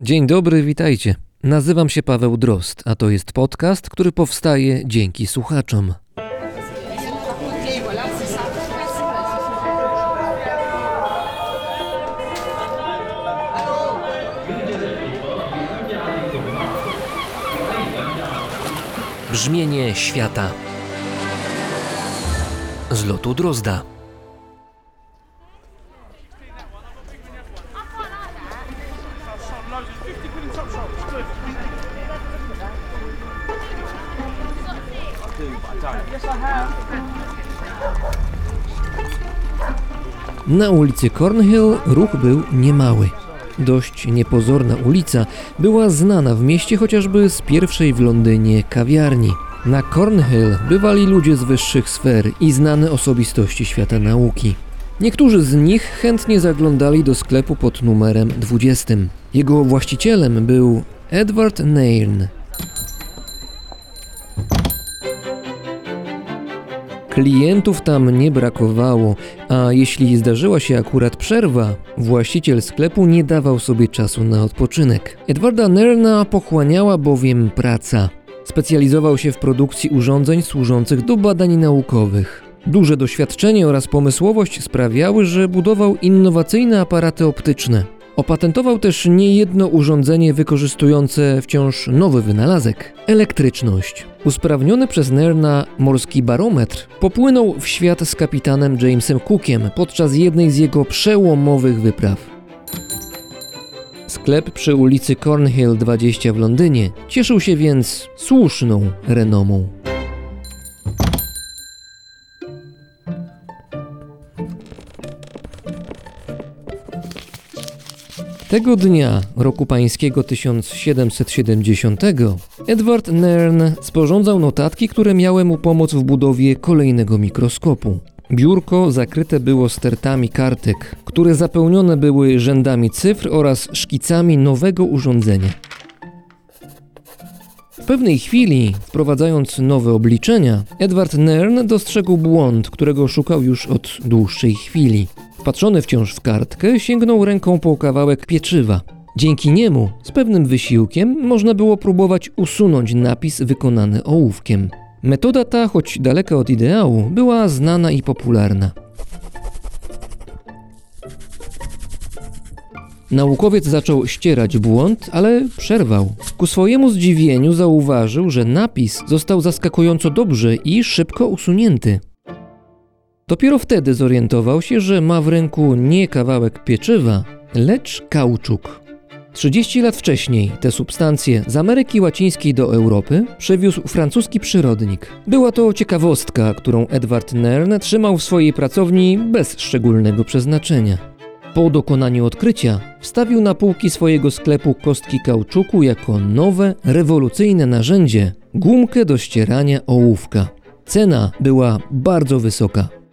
Dzień dobry, witajcie. Nazywam się Paweł Drost, a to jest podcast, który powstaje dzięki słuchaczom. Brzmienie świata z lotu Drozda. Na ulicy Cornhill ruch był niemały. Dość niepozorna ulica była znana w mieście chociażby z pierwszej w Londynie kawiarni. Na Cornhill bywali ludzie z wyższych sfer i znane osobistości świata nauki. Niektórzy z nich chętnie zaglądali do sklepu pod numerem 20. Jego właścicielem był Edward Nairn. Klientów tam nie brakowało, a jeśli zdarzyła się akurat przerwa, właściciel sklepu nie dawał sobie czasu na odpoczynek. Edwarda Nerna pochłaniała bowiem praca. Specjalizował się w produkcji urządzeń służących do badań naukowych. Duże doświadczenie oraz pomysłowość sprawiały, że budował innowacyjne aparaty optyczne. Opatentował też niejedno urządzenie wykorzystujące wciąż nowy wynalazek elektryczność. Usprawniony przez Nerna morski barometr popłynął w świat z kapitanem Jamesem Cookiem podczas jednej z jego przełomowych wypraw. Sklep przy ulicy Cornhill 20 w Londynie cieszył się więc słuszną renomą. Tego dnia, roku pańskiego 1770, Edward Nairn sporządzał notatki, które miały mu pomóc w budowie kolejnego mikroskopu. Biurko zakryte było stertami kartek, które zapełnione były rzędami cyfr oraz szkicami nowego urządzenia. W pewnej chwili, wprowadzając nowe obliczenia, Edward Nairn dostrzegł błąd, którego szukał już od dłuższej chwili. Wpatrzony wciąż w kartkę, sięgnął ręką po kawałek pieczywa. Dzięki niemu, z pewnym wysiłkiem, można było próbować usunąć napis wykonany ołówkiem. Metoda ta, choć daleka od ideału, była znana i popularna. Naukowiec zaczął ścierać błąd, ale przerwał. Ku swojemu zdziwieniu zauważył, że napis został zaskakująco dobrze i szybko usunięty. Dopiero wtedy zorientował się, że ma w ręku nie kawałek pieczywa, lecz kauczuk. 30 lat wcześniej te substancje z Ameryki Łacińskiej do Europy przewiózł francuski przyrodnik. Była to ciekawostka, którą Edward Nern trzymał w swojej pracowni bez szczególnego przeznaczenia. Po dokonaniu odkrycia wstawił na półki swojego sklepu kostki kauczuku jako nowe, rewolucyjne narzędzie gumkę do ścierania ołówka. Cena była bardzo wysoka.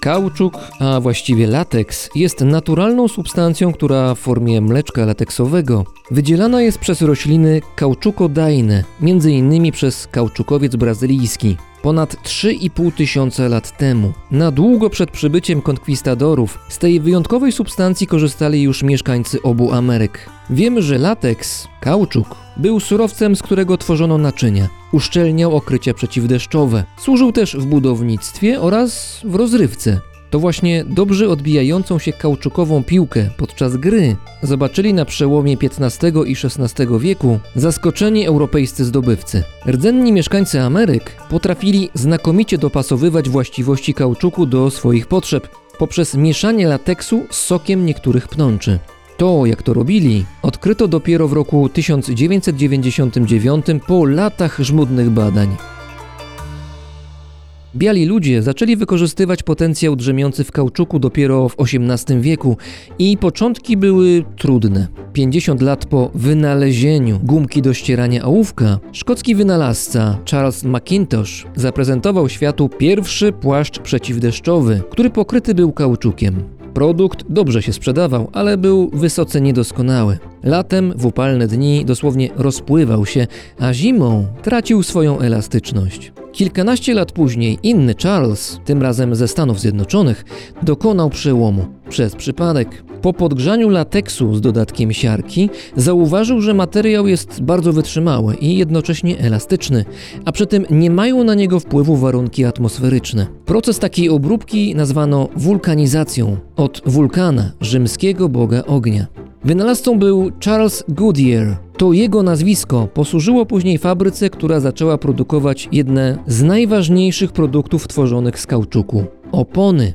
Kauczuk, a właściwie lateks, jest naturalną substancją, która w formie mleczka lateksowego wydzielana jest przez rośliny kauczukodajne, m.in. przez kauczukowiec brazylijski. Ponad 3,5 tysiąca lat temu, na długo przed przybyciem konkwistadorów, z tej wyjątkowej substancji korzystali już mieszkańcy obu Ameryk. Wiemy, że lateks, kauczuk, był surowcem, z którego tworzono naczynia. Uszczelniał okrycia przeciwdeszczowe. Służył też w budownictwie oraz w rozrywce. To właśnie dobrze odbijającą się kauczukową piłkę podczas gry zobaczyli na przełomie XV i XVI wieku zaskoczeni europejscy zdobywcy. Rdzenni mieszkańcy Ameryk potrafili znakomicie dopasowywać właściwości kauczuku do swoich potrzeb poprzez mieszanie lateksu z sokiem niektórych pnączy. To, jak to robili, odkryto dopiero w roku 1999 po latach żmudnych badań. Biali ludzie zaczęli wykorzystywać potencjał drzemiący w kauczuku dopiero w XVIII wieku i początki były trudne. 50 lat po wynalezieniu gumki do ścierania ołówka, szkocki wynalazca Charles McIntosh zaprezentował światu pierwszy płaszcz przeciwdeszczowy, który pokryty był kauczukiem. Produkt dobrze się sprzedawał, ale był wysoce niedoskonały. Latem w upalne dni dosłownie rozpływał się, a zimą tracił swoją elastyczność. Kilkanaście lat później inny Charles, tym razem ze Stanów Zjednoczonych, dokonał przełomu. Przez przypadek. Po podgrzaniu lateksu z dodatkiem siarki zauważył, że materiał jest bardzo wytrzymały i jednocześnie elastyczny, a przy tym nie mają na niego wpływu warunki atmosferyczne. Proces takiej obróbki nazwano wulkanizacją od wulkana, rzymskiego boga ognia. Wynalazcą był Charles Goodyear. To jego nazwisko posłużyło później fabryce, która zaczęła produkować jedne z najważniejszych produktów tworzonych z kauczuku opony.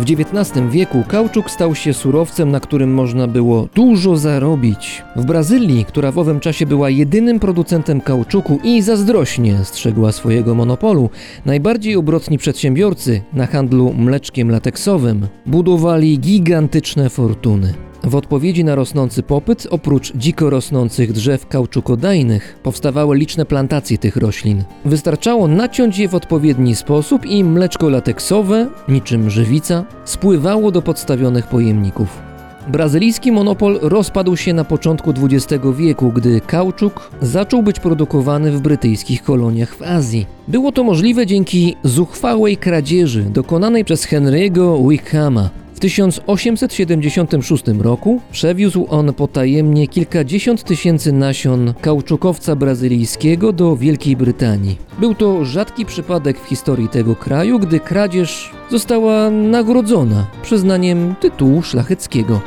W XIX wieku kauczuk stał się surowcem, na którym można było dużo zarobić. W Brazylii, która w owym czasie była jedynym producentem kauczuku i zazdrośnie strzegła swojego monopolu, najbardziej obrotni przedsiębiorcy na handlu mleczkiem lateksowym budowali gigantyczne fortuny. W odpowiedzi na rosnący popyt, oprócz dziko rosnących drzew kauczukodajnych, powstawały liczne plantacje tych roślin. Wystarczało naciąć je w odpowiedni sposób i mleczko lateksowe, niczym żywica, spływało do podstawionych pojemników. Brazylijski monopol rozpadł się na początku XX wieku, gdy kauczuk zaczął być produkowany w brytyjskich koloniach w Azji. Było to możliwe dzięki zuchwałej kradzieży dokonanej przez Henry'ego Wickhama, w 1876 roku przewiózł on potajemnie kilkadziesiąt tysięcy nasion kauczukowca brazylijskiego do Wielkiej Brytanii. Był to rzadki przypadek w historii tego kraju, gdy kradzież została nagrodzona przyznaniem tytułu szlacheckiego.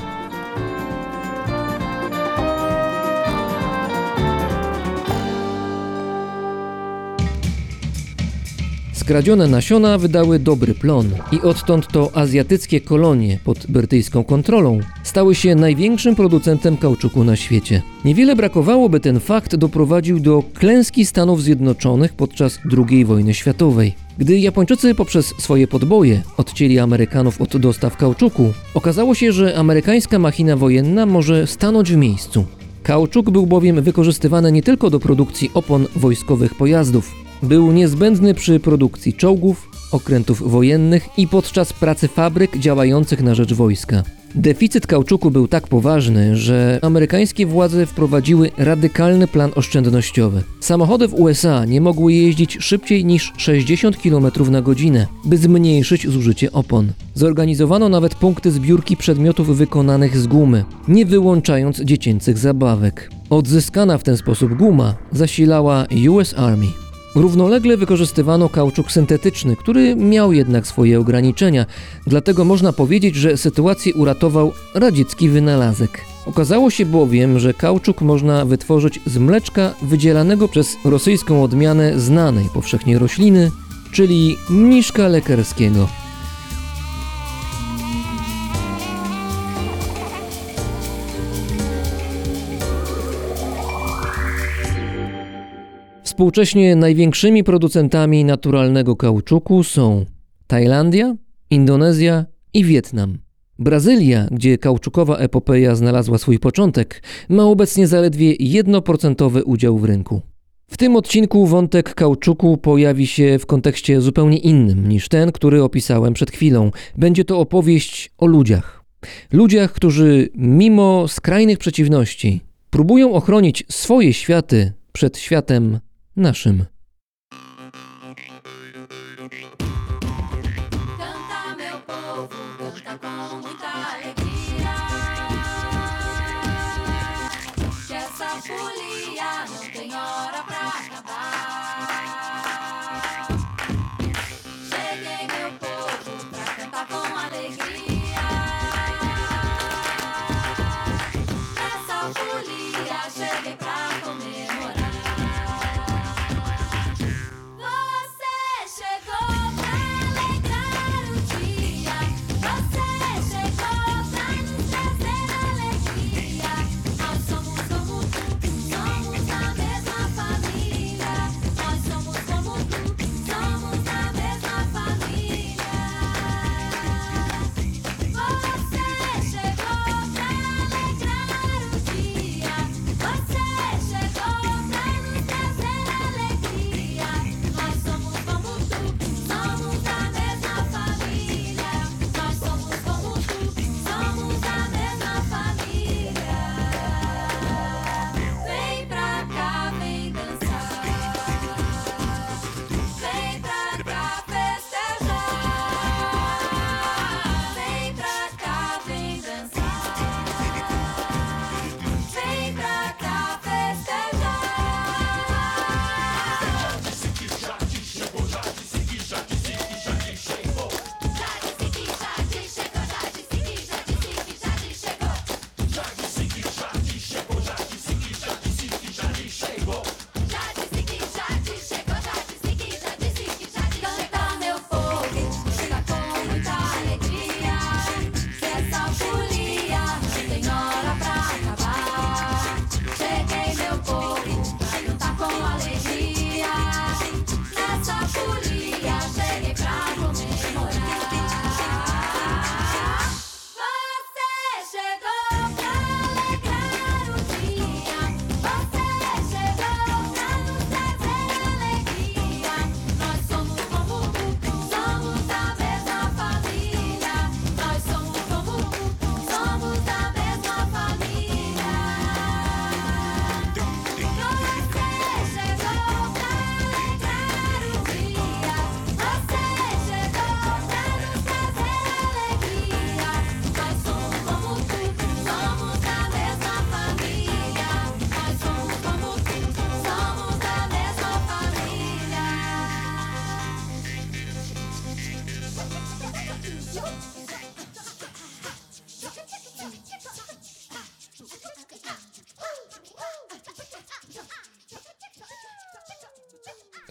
Skradzione nasiona wydały dobry plon i odtąd to azjatyckie kolonie pod brytyjską kontrolą stały się największym producentem kauczuku na świecie. Niewiele brakowało, by ten fakt doprowadził do klęski Stanów Zjednoczonych podczas II wojny światowej. Gdy Japończycy poprzez swoje podboje odcięli Amerykanów od dostaw kauczuku, okazało się, że amerykańska machina wojenna może stanąć w miejscu. Kauczuk był bowiem wykorzystywany nie tylko do produkcji opon wojskowych pojazdów, był niezbędny przy produkcji czołgów, okrętów wojennych i podczas pracy fabryk działających na rzecz wojska. Deficyt kauczuku był tak poważny, że amerykańskie władze wprowadziły radykalny plan oszczędnościowy. Samochody w USA nie mogły jeździć szybciej niż 60 km na godzinę, by zmniejszyć zużycie opon. Zorganizowano nawet punkty zbiórki przedmiotów wykonanych z gumy, nie wyłączając dziecięcych zabawek. Odzyskana w ten sposób guma zasilała US Army. Równolegle wykorzystywano kauczuk syntetyczny, który miał jednak swoje ograniczenia, dlatego można powiedzieć, że sytuację uratował radziecki wynalazek. Okazało się bowiem, że kauczuk można wytworzyć z mleczka wydzielanego przez rosyjską odmianę znanej powszechnie rośliny, czyli mniszka lekarskiego. Współcześnie największymi producentami naturalnego kauczuku są Tajlandia, Indonezja i Wietnam. Brazylia, gdzie kauczukowa epopeja znalazła swój początek, ma obecnie zaledwie 1% udział w rynku. W tym odcinku wątek kauczuku pojawi się w kontekście zupełnie innym niż ten, który opisałem przed chwilą. Będzie to opowieść o ludziach. Ludziach, którzy mimo skrajnych przeciwności próbują ochronić swoje światy przed światem naszym.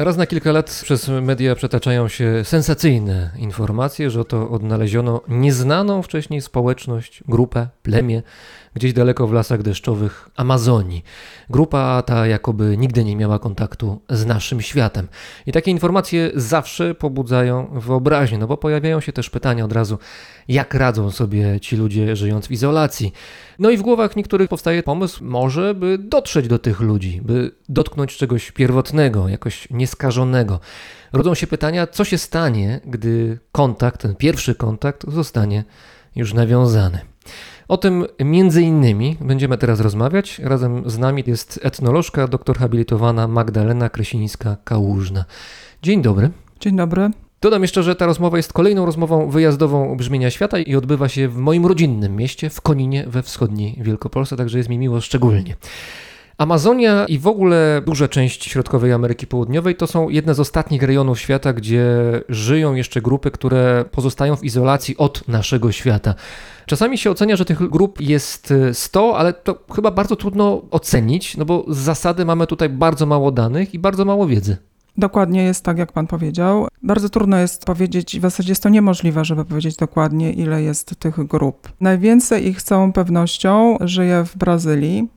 Raz na kilka lat przez media przetaczają się sensacyjne informacje, że oto odnaleziono nieznaną wcześniej społeczność, grupę, plemię gdzieś daleko w lasach deszczowych Amazonii. Grupa ta jakoby nigdy nie miała kontaktu z naszym światem. I takie informacje zawsze pobudzają wyobraźnię, no bo pojawiają się też pytania od razu, jak radzą sobie ci ludzie żyjąc w izolacji. No i w głowach niektórych powstaje pomysł, może by dotrzeć do tych ludzi, by dotknąć czegoś pierwotnego, jakoś nieskażonego. Rodzą się pytania, co się stanie, gdy kontakt, ten pierwszy kontakt zostanie już nawiązany. O tym między innymi będziemy teraz rozmawiać. Razem z nami jest etnolożka, doktor habilitowana Magdalena Krysińska-Kałużna. Dzień dobry. Dzień dobry. Dodam jeszcze, że ta rozmowa jest kolejną rozmową wyjazdową Brzmienia Świata i odbywa się w moim rodzinnym mieście, w Koninie we wschodniej Wielkopolsce, także jest mi miło szczególnie. Amazonia i w ogóle duża część środkowej Ameryki Południowej to są jedne z ostatnich rejonów świata, gdzie żyją jeszcze grupy, które pozostają w izolacji od naszego świata. Czasami się ocenia, że tych grup jest 100, ale to chyba bardzo trudno ocenić, no bo z zasady mamy tutaj bardzo mało danych i bardzo mało wiedzy. Dokładnie jest tak, jak pan powiedział. Bardzo trudno jest powiedzieć, w zasadzie jest to niemożliwe, żeby powiedzieć dokładnie, ile jest tych grup. Najwięcej ich z całą pewnością żyje w Brazylii.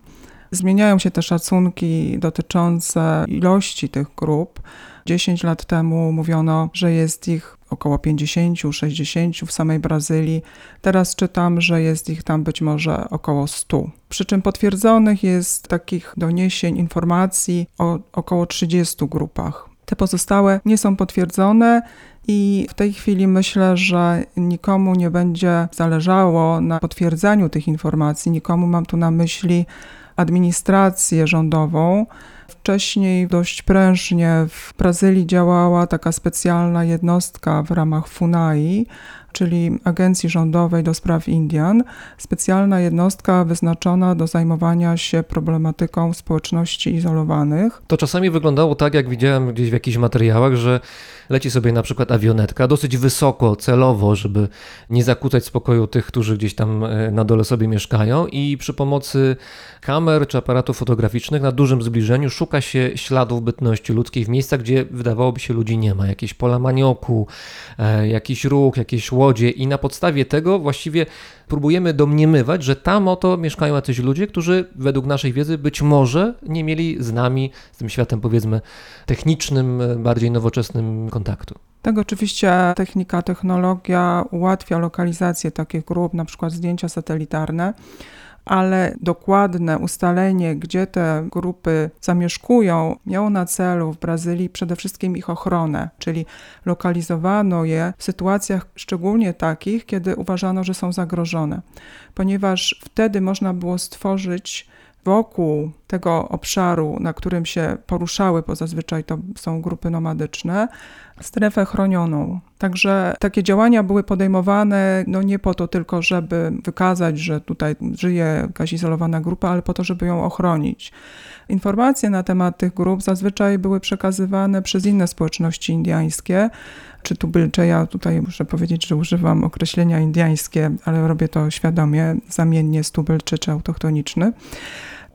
Zmieniają się te szacunki dotyczące ilości tych grup. 10 lat temu mówiono, że jest ich około 50, 60 w samej Brazylii. Teraz czytam, że jest ich tam być może około 100. Przy czym potwierdzonych jest takich doniesień, informacji o około 30 grupach. Te pozostałe nie są potwierdzone i w tej chwili myślę, że nikomu nie będzie zależało na potwierdzaniu tych informacji. Nikomu mam tu na myśli administrację rządową. Wcześniej dość prężnie w Brazylii działała taka specjalna jednostka w ramach FUNAI, czyli Agencji Rządowej do Spraw Indian, specjalna jednostka wyznaczona do zajmowania się problematyką społeczności izolowanych. To czasami wyglądało tak, jak widziałem gdzieś w jakichś materiałach, że leci sobie na przykład awionetka dosyć wysoko, celowo, żeby nie zakłócać spokoju tych, którzy gdzieś tam e, na dole sobie mieszkają i przy pomocy kamer czy aparatów fotograficznych na dużym zbliżeniu szuka się śladów bytności ludzkiej w miejscach, gdzie wydawałoby się ludzi nie ma. Jakieś pola manioku, e, jakiś róg, jakieś łodzie i na podstawie tego właściwie próbujemy domniemywać, że tam oto mieszkają jacyś ludzie, którzy według naszej wiedzy być może nie mieli z nami, z tym światem powiedzmy technicznym, bardziej nowoczesnym kontaktu. Tak, oczywiście technika, technologia ułatwia lokalizację takich grup, na przykład zdjęcia satelitarne ale dokładne ustalenie, gdzie te grupy zamieszkują, miało na celu w Brazylii przede wszystkim ich ochronę, czyli lokalizowano je w sytuacjach szczególnie takich, kiedy uważano, że są zagrożone, ponieważ wtedy można było stworzyć wokół tego obszaru, na którym się poruszały, bo zazwyczaj to są grupy nomadyczne, strefę chronioną. Także takie działania były podejmowane no nie po to tylko, żeby wykazać, że tutaj żyje jakaś izolowana grupa, ale po to, żeby ją ochronić. Informacje na temat tych grup zazwyczaj były przekazywane przez inne społeczności indyjskie, czy tubylcze. Ja tutaj muszę powiedzieć, że używam określenia indyjskie, ale robię to świadomie, zamiennie z tubylczy czy autochtoniczny.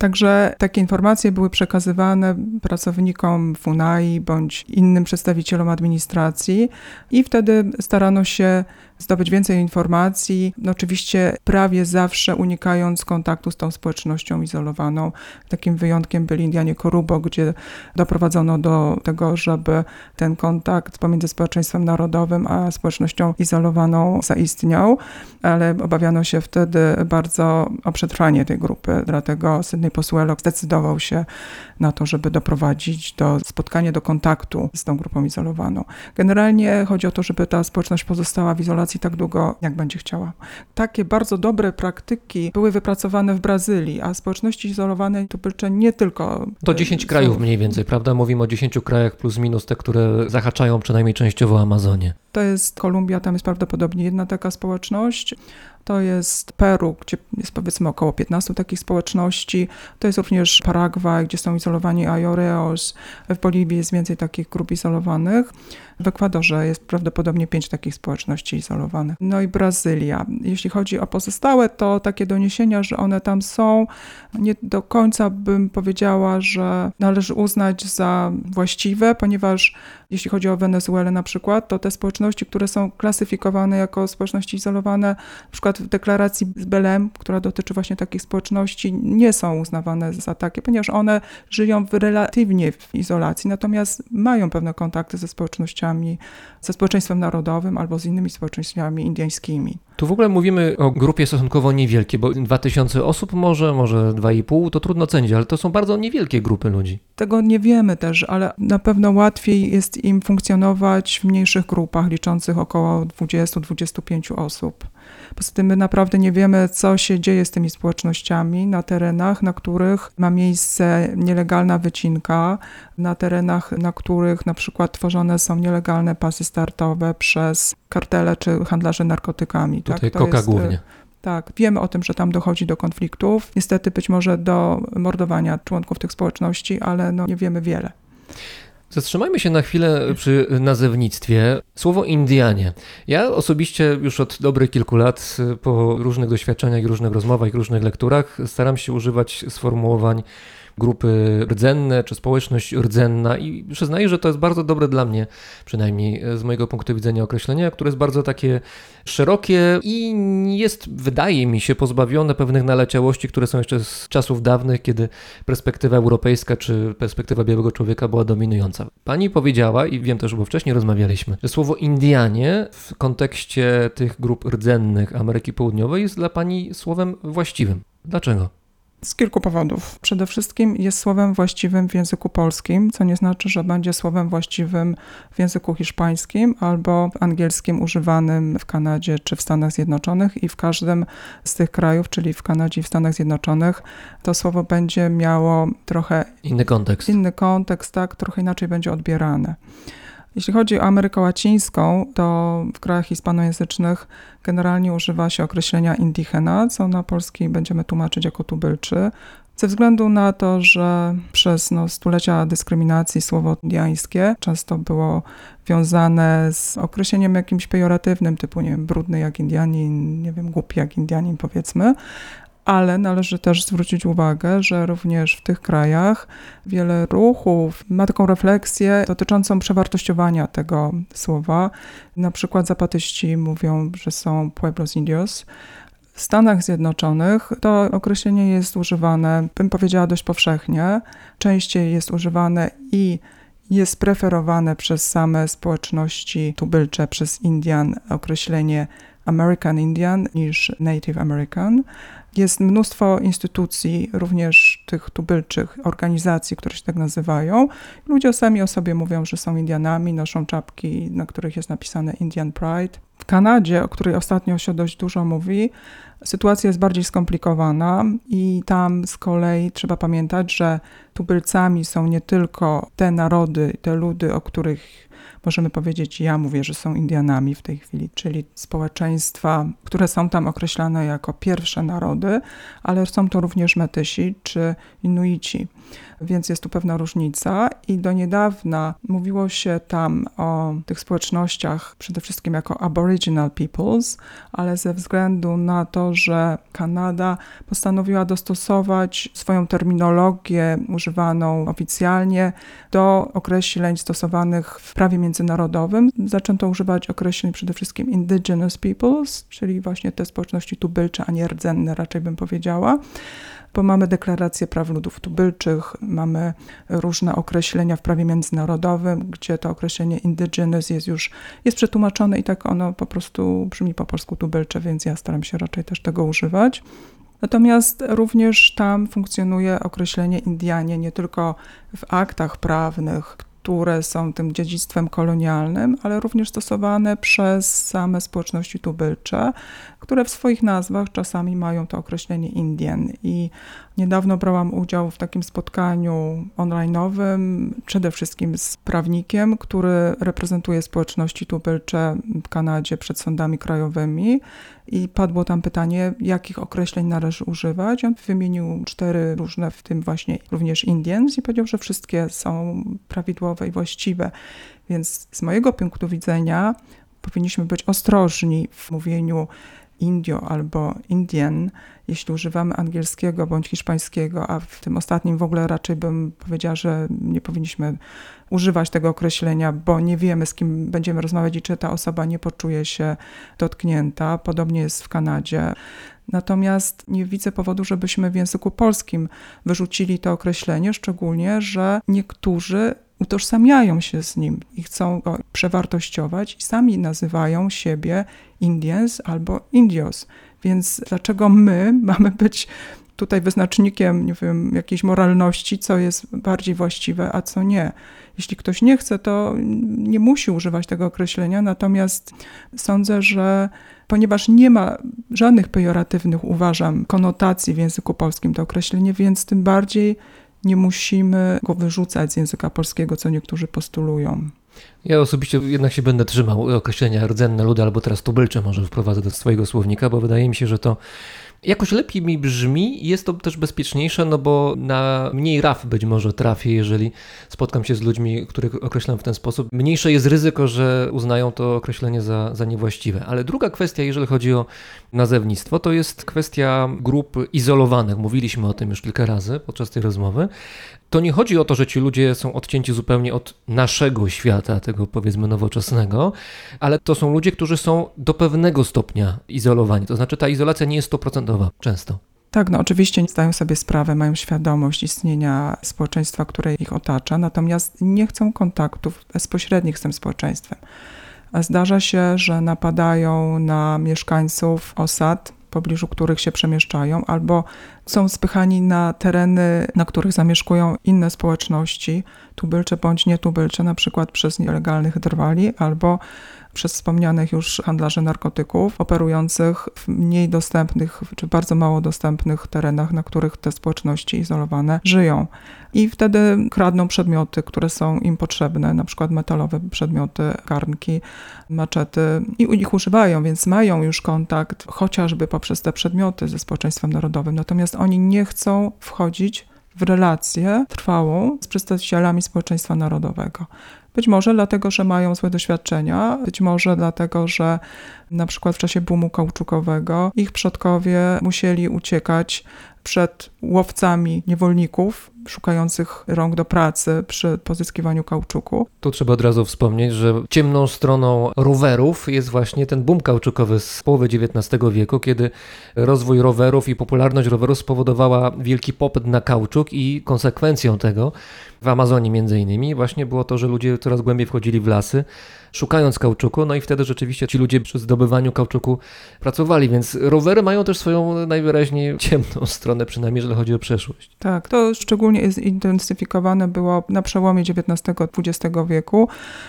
Także takie informacje były przekazywane pracownikom FUNAI bądź innym przedstawicielom administracji i wtedy starano się zdobyć więcej informacji, no oczywiście prawie zawsze unikając kontaktu z tą społecznością izolowaną. Takim wyjątkiem byli Indianie Korubo, gdzie doprowadzono do tego, żeby ten kontakt pomiędzy społeczeństwem narodowym a społecznością izolowaną zaistniał, ale obawiano się wtedy bardzo o przetrwanie tej grupy, dlatego Sydney Posłelo zdecydował się na to, żeby doprowadzić do spotkania, do kontaktu z tą grupą izolowaną. Generalnie chodzi o to, żeby ta społeczność pozostała w izolacji tak długo, jak będzie chciała. Takie bardzo dobre praktyki były wypracowane w Brazylii, a społeczności izolowane tubylcze nie tylko. To 10 krajów mniej więcej, prawda? Mówimy o 10 krajach plus minus te, które zahaczają przynajmniej częściowo Amazonię. To jest Kolumbia, tam jest prawdopodobnie jedna taka społeczność. To jest Peru, gdzie jest powiedzmy około 15 takich społeczności. To jest również Paragwaj, gdzie są izolowani Ayoreos. W Boliwii jest więcej takich grup izolowanych. W Ekwadorze jest prawdopodobnie pięć takich społeczności izolowanych. No i Brazylia. Jeśli chodzi o pozostałe, to takie doniesienia, że one tam są, nie do końca bym powiedziała, że należy uznać za właściwe, ponieważ jeśli chodzi o Wenezuelę na przykład, to te społeczności, które są klasyfikowane jako społeczności izolowane, na przykład w deklaracji z Belem, która dotyczy właśnie takich społeczności, nie są uznawane za takie, ponieważ one żyją w relatywnie w izolacji, natomiast mają pewne kontakty ze społecznościami, ze społeczeństwem narodowym albo z innymi społeczeństwami indyjskimi. Tu w ogóle mówimy o grupie stosunkowo niewielkiej, bo 2000 osób może, może 2,5, to trudno cenić, ale to są bardzo niewielkie grupy ludzi. Tego nie wiemy też, ale na pewno łatwiej jest im funkcjonować w mniejszych grupach liczących około 20-25 osób. Poza tym my naprawdę nie wiemy, co się dzieje z tymi społecznościami na terenach, na których ma miejsce nielegalna wycinka, na terenach, na których na przykład tworzone są nielegalne pasy startowe przez kartele czy handlarzy narkotykami. Tutaj tak? To koka jest, e, głównie. Tak, wiemy o tym, że tam dochodzi do konfliktów, niestety być może do mordowania członków tych społeczności, ale no nie wiemy wiele. Zatrzymajmy się na chwilę przy nazewnictwie. Słowo Indianie. Ja osobiście już od dobrych kilku lat, po różnych doświadczeniach, różnych rozmowach, różnych lekturach, staram się używać sformułowań grupy rdzenne czy społeczność rdzenna i przyznaję, że to jest bardzo dobre dla mnie, przynajmniej z mojego punktu widzenia określenia, które jest bardzo takie szerokie i jest, wydaje mi się, pozbawione pewnych naleciałości, które są jeszcze z czasów dawnych, kiedy perspektywa europejska czy perspektywa białego człowieka była dominująca. Pani powiedziała, i wiem też, bo wcześniej rozmawialiśmy, że słowo Indianie w kontekście tych grup rdzennych Ameryki Południowej jest dla pani słowem właściwym. Dlaczego? Z kilku powodów. Przede wszystkim jest słowem właściwym w języku polskim, co nie znaczy, że będzie słowem właściwym w języku hiszpańskim albo angielskim używanym w Kanadzie czy w Stanach Zjednoczonych i w każdym z tych krajów, czyli w Kanadzie i w Stanach Zjednoczonych, to słowo będzie miało trochę Inny kontekst. inny kontekst, tak, trochę inaczej będzie odbierane. Jeśli chodzi o Amerykę Łacińską, to w krajach hispanojęzycznych generalnie używa się określenia indigena, co na polski będziemy tłumaczyć jako tubylczy. Ze względu na to, że przez no, stulecia dyskryminacji słowo indiańskie często było wiązane z określeniem jakimś pejoratywnym, typu nie wiem, brudny jak Indianin, nie wiem, głupi jak Indianin powiedzmy, ale należy też zwrócić uwagę, że również w tych krajach wiele ruchów ma taką refleksję dotyczącą przewartościowania tego słowa. Na przykład zapatyści mówią, że są pueblos indios. W Stanach Zjednoczonych to określenie jest używane, bym powiedziała, dość powszechnie. Częściej jest używane i jest preferowane przez same społeczności tubylcze, przez Indian określenie American Indian niż Native American. Jest mnóstwo instytucji, również tych tubylczych organizacji, które się tak nazywają. Ludzie sami o sobie mówią, że są Indianami, noszą czapki, na których jest napisane Indian Pride. W Kanadzie, o której ostatnio się dość dużo mówi, sytuacja jest bardziej skomplikowana i tam z kolei trzeba pamiętać, że tubylcami są nie tylko te narody, te ludy, o których możemy powiedzieć, ja mówię, że są Indianami w tej chwili, czyli społeczeństwa, które są tam określane jako pierwsze narody, ale są to również Metysi czy Inuici. Więc jest tu pewna różnica i do niedawna mówiło się tam o tych społecznościach przede wszystkim jako Aboriginal Peoples, ale ze względu na to, że Kanada postanowiła dostosować swoją terminologię używaną oficjalnie do określeń stosowanych w prawie międzynarodowym, zaczęto używać określeń przede wszystkim Indigenous Peoples, czyli właśnie te społeczności tubylcze, a nie rdzenne raczej bym powiedziała bo mamy deklarację praw ludów tubylczych, mamy różne określenia w prawie międzynarodowym, gdzie to określenie indigenous jest już jest przetłumaczone i tak ono po prostu brzmi po polsku tubylcze, więc ja staram się raczej też tego używać. Natomiast również tam funkcjonuje określenie Indianie nie tylko w aktach prawnych, które są tym dziedzictwem kolonialnym, ale również stosowane przez same społeczności tubylcze, które w swoich nazwach czasami mają to określenie Indian. I Niedawno brałam udział w takim spotkaniu online'owym, przede wszystkim z prawnikiem, który reprezentuje społeczności tubylcze w Kanadzie przed sądami krajowymi i padło tam pytanie, jakich określeń należy używać. On wymienił cztery różne, w tym właśnie również Indians i powiedział, że wszystkie są prawidłowe i właściwe. Więc z mojego punktu widzenia powinniśmy być ostrożni w mówieniu Indio albo Indian, jeśli używamy angielskiego bądź hiszpańskiego, a w tym ostatnim w ogóle raczej bym powiedziała, że nie powinniśmy używać tego określenia, bo nie wiemy, z kim będziemy rozmawiać i czy ta osoba nie poczuje się dotknięta. Podobnie jest w Kanadzie. Natomiast nie widzę powodu, żebyśmy w języku polskim wyrzucili to określenie, szczególnie, że niektórzy utożsamiają się z nim i chcą go przewartościować i sami nazywają siebie Indians albo Indios. Więc dlaczego my mamy być tutaj wyznacznikiem, nie wiem, jakiejś moralności, co jest bardziej właściwe, a co nie? Jeśli ktoś nie chce, to nie musi używać tego określenia, natomiast sądzę, że ponieważ nie ma żadnych pejoratywnych, uważam, konotacji w języku polskim to określenie, więc tym bardziej nie musimy go wyrzucać z języka polskiego, co niektórzy postulują. Ja osobiście jednak się będę trzymał określenia rdzenne ludy albo teraz tubylcze może wprowadzę do swojego słownika, bo wydaje mi się, że to jakoś lepiej mi brzmi i jest to też bezpieczniejsze, no bo na mniej raf być może trafię, jeżeli spotkam się z ludźmi, których określam w ten sposób. Mniejsze jest ryzyko, że uznają to określenie za, za niewłaściwe. Ale druga kwestia, jeżeli chodzi o nazewnictwo, to jest kwestia grup izolowanych. Mówiliśmy o tym już kilka razy podczas tej rozmowy. To nie chodzi o to, że ci ludzie są odcięci zupełnie od naszego świata, tego powiedzmy nowoczesnego, ale to są ludzie, którzy są do pewnego stopnia izolowani. To znaczy ta izolacja nie jest stoprocentowa często. Tak, no oczywiście zdają sobie sprawę, mają świadomość istnienia społeczeństwa, które ich otacza, natomiast nie chcą kontaktów bezpośrednich z tym społeczeństwem. Zdarza się, że napadają na mieszkańców osad, w pobliżu których się przemieszczają, albo są spychani na tereny, na których zamieszkują inne społeczności, tubylcze bądź nietubylcze, na przykład przez nielegalnych drwali, albo przez wspomnianych już handlarzy narkotyków, operujących w mniej dostępnych czy bardzo mało dostępnych terenach, na których te społeczności izolowane żyją. I wtedy kradną przedmioty, które są im potrzebne, na przykład metalowe przedmioty, garnki, maczety i ich używają, więc mają już kontakt chociażby poprzez te przedmioty ze społeczeństwem narodowym. Natomiast oni nie chcą wchodzić w relację trwałą z przedstawicielami społeczeństwa narodowego. Być może dlatego, że mają złe doświadczenia, być może dlatego, że na przykład w czasie boomu kauczukowego ich przodkowie musieli uciekać przed łowcami niewolników szukających rąk do pracy przy pozyskiwaniu kauczuku. Tu trzeba od razu wspomnieć, że ciemną stroną rowerów jest właśnie ten boom kauczukowy z połowy XIX wieku, kiedy rozwój rowerów i popularność rowerów spowodowała wielki popyt na kauczuk i konsekwencją tego w Amazonii między innymi właśnie było to, że ludzie coraz głębiej wchodzili w lasy, szukając kauczuku, no i wtedy rzeczywiście ci ludzie przy zdobywaniu kauczuku pracowali, więc rowery mają też swoją najwyraźniej ciemną stronę, przynajmniej jeżeli chodzi o przeszłość. Tak, to szczególnie zintensyfikowane było na przełomie XIX-XX wieku.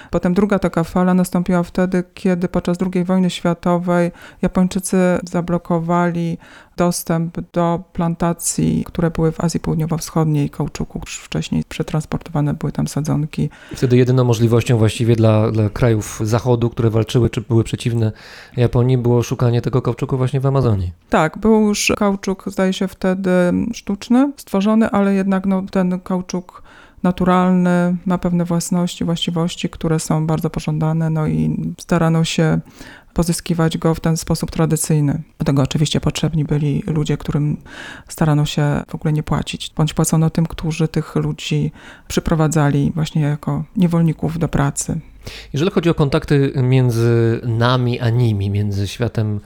Potem druga taka fala nastąpiła wtedy, kiedy podczas II wojny światowej Japończycy zablokowali dostęp do plantacji, które były w Azji Południowo-Wschodniej kauczuku. Już wcześniej przetransportowane były tam sadzonki. Wtedy jedyną możliwością właściwie dla, dla krajów zachodu, które walczyły czy były przeciwne Japonii, było szukanie tego kauczuku właśnie w Amazonii. Tak, był już kauczuk, zdaje się, wtedy sztuczny, stworzony, ale jednak no, ten kauczuk naturalny, ma pewne własności, właściwości, które są bardzo pożądane, no i starano się pozyskiwać go w ten sposób tradycyjny. Do tego oczywiście potrzebni byli ludzie, którym starano się w ogóle nie płacić, bądź płacono tym, którzy tych ludzi przyprowadzali właśnie jako niewolników do pracy. Jeżeli chodzi o kontakty między nami a nimi, między światem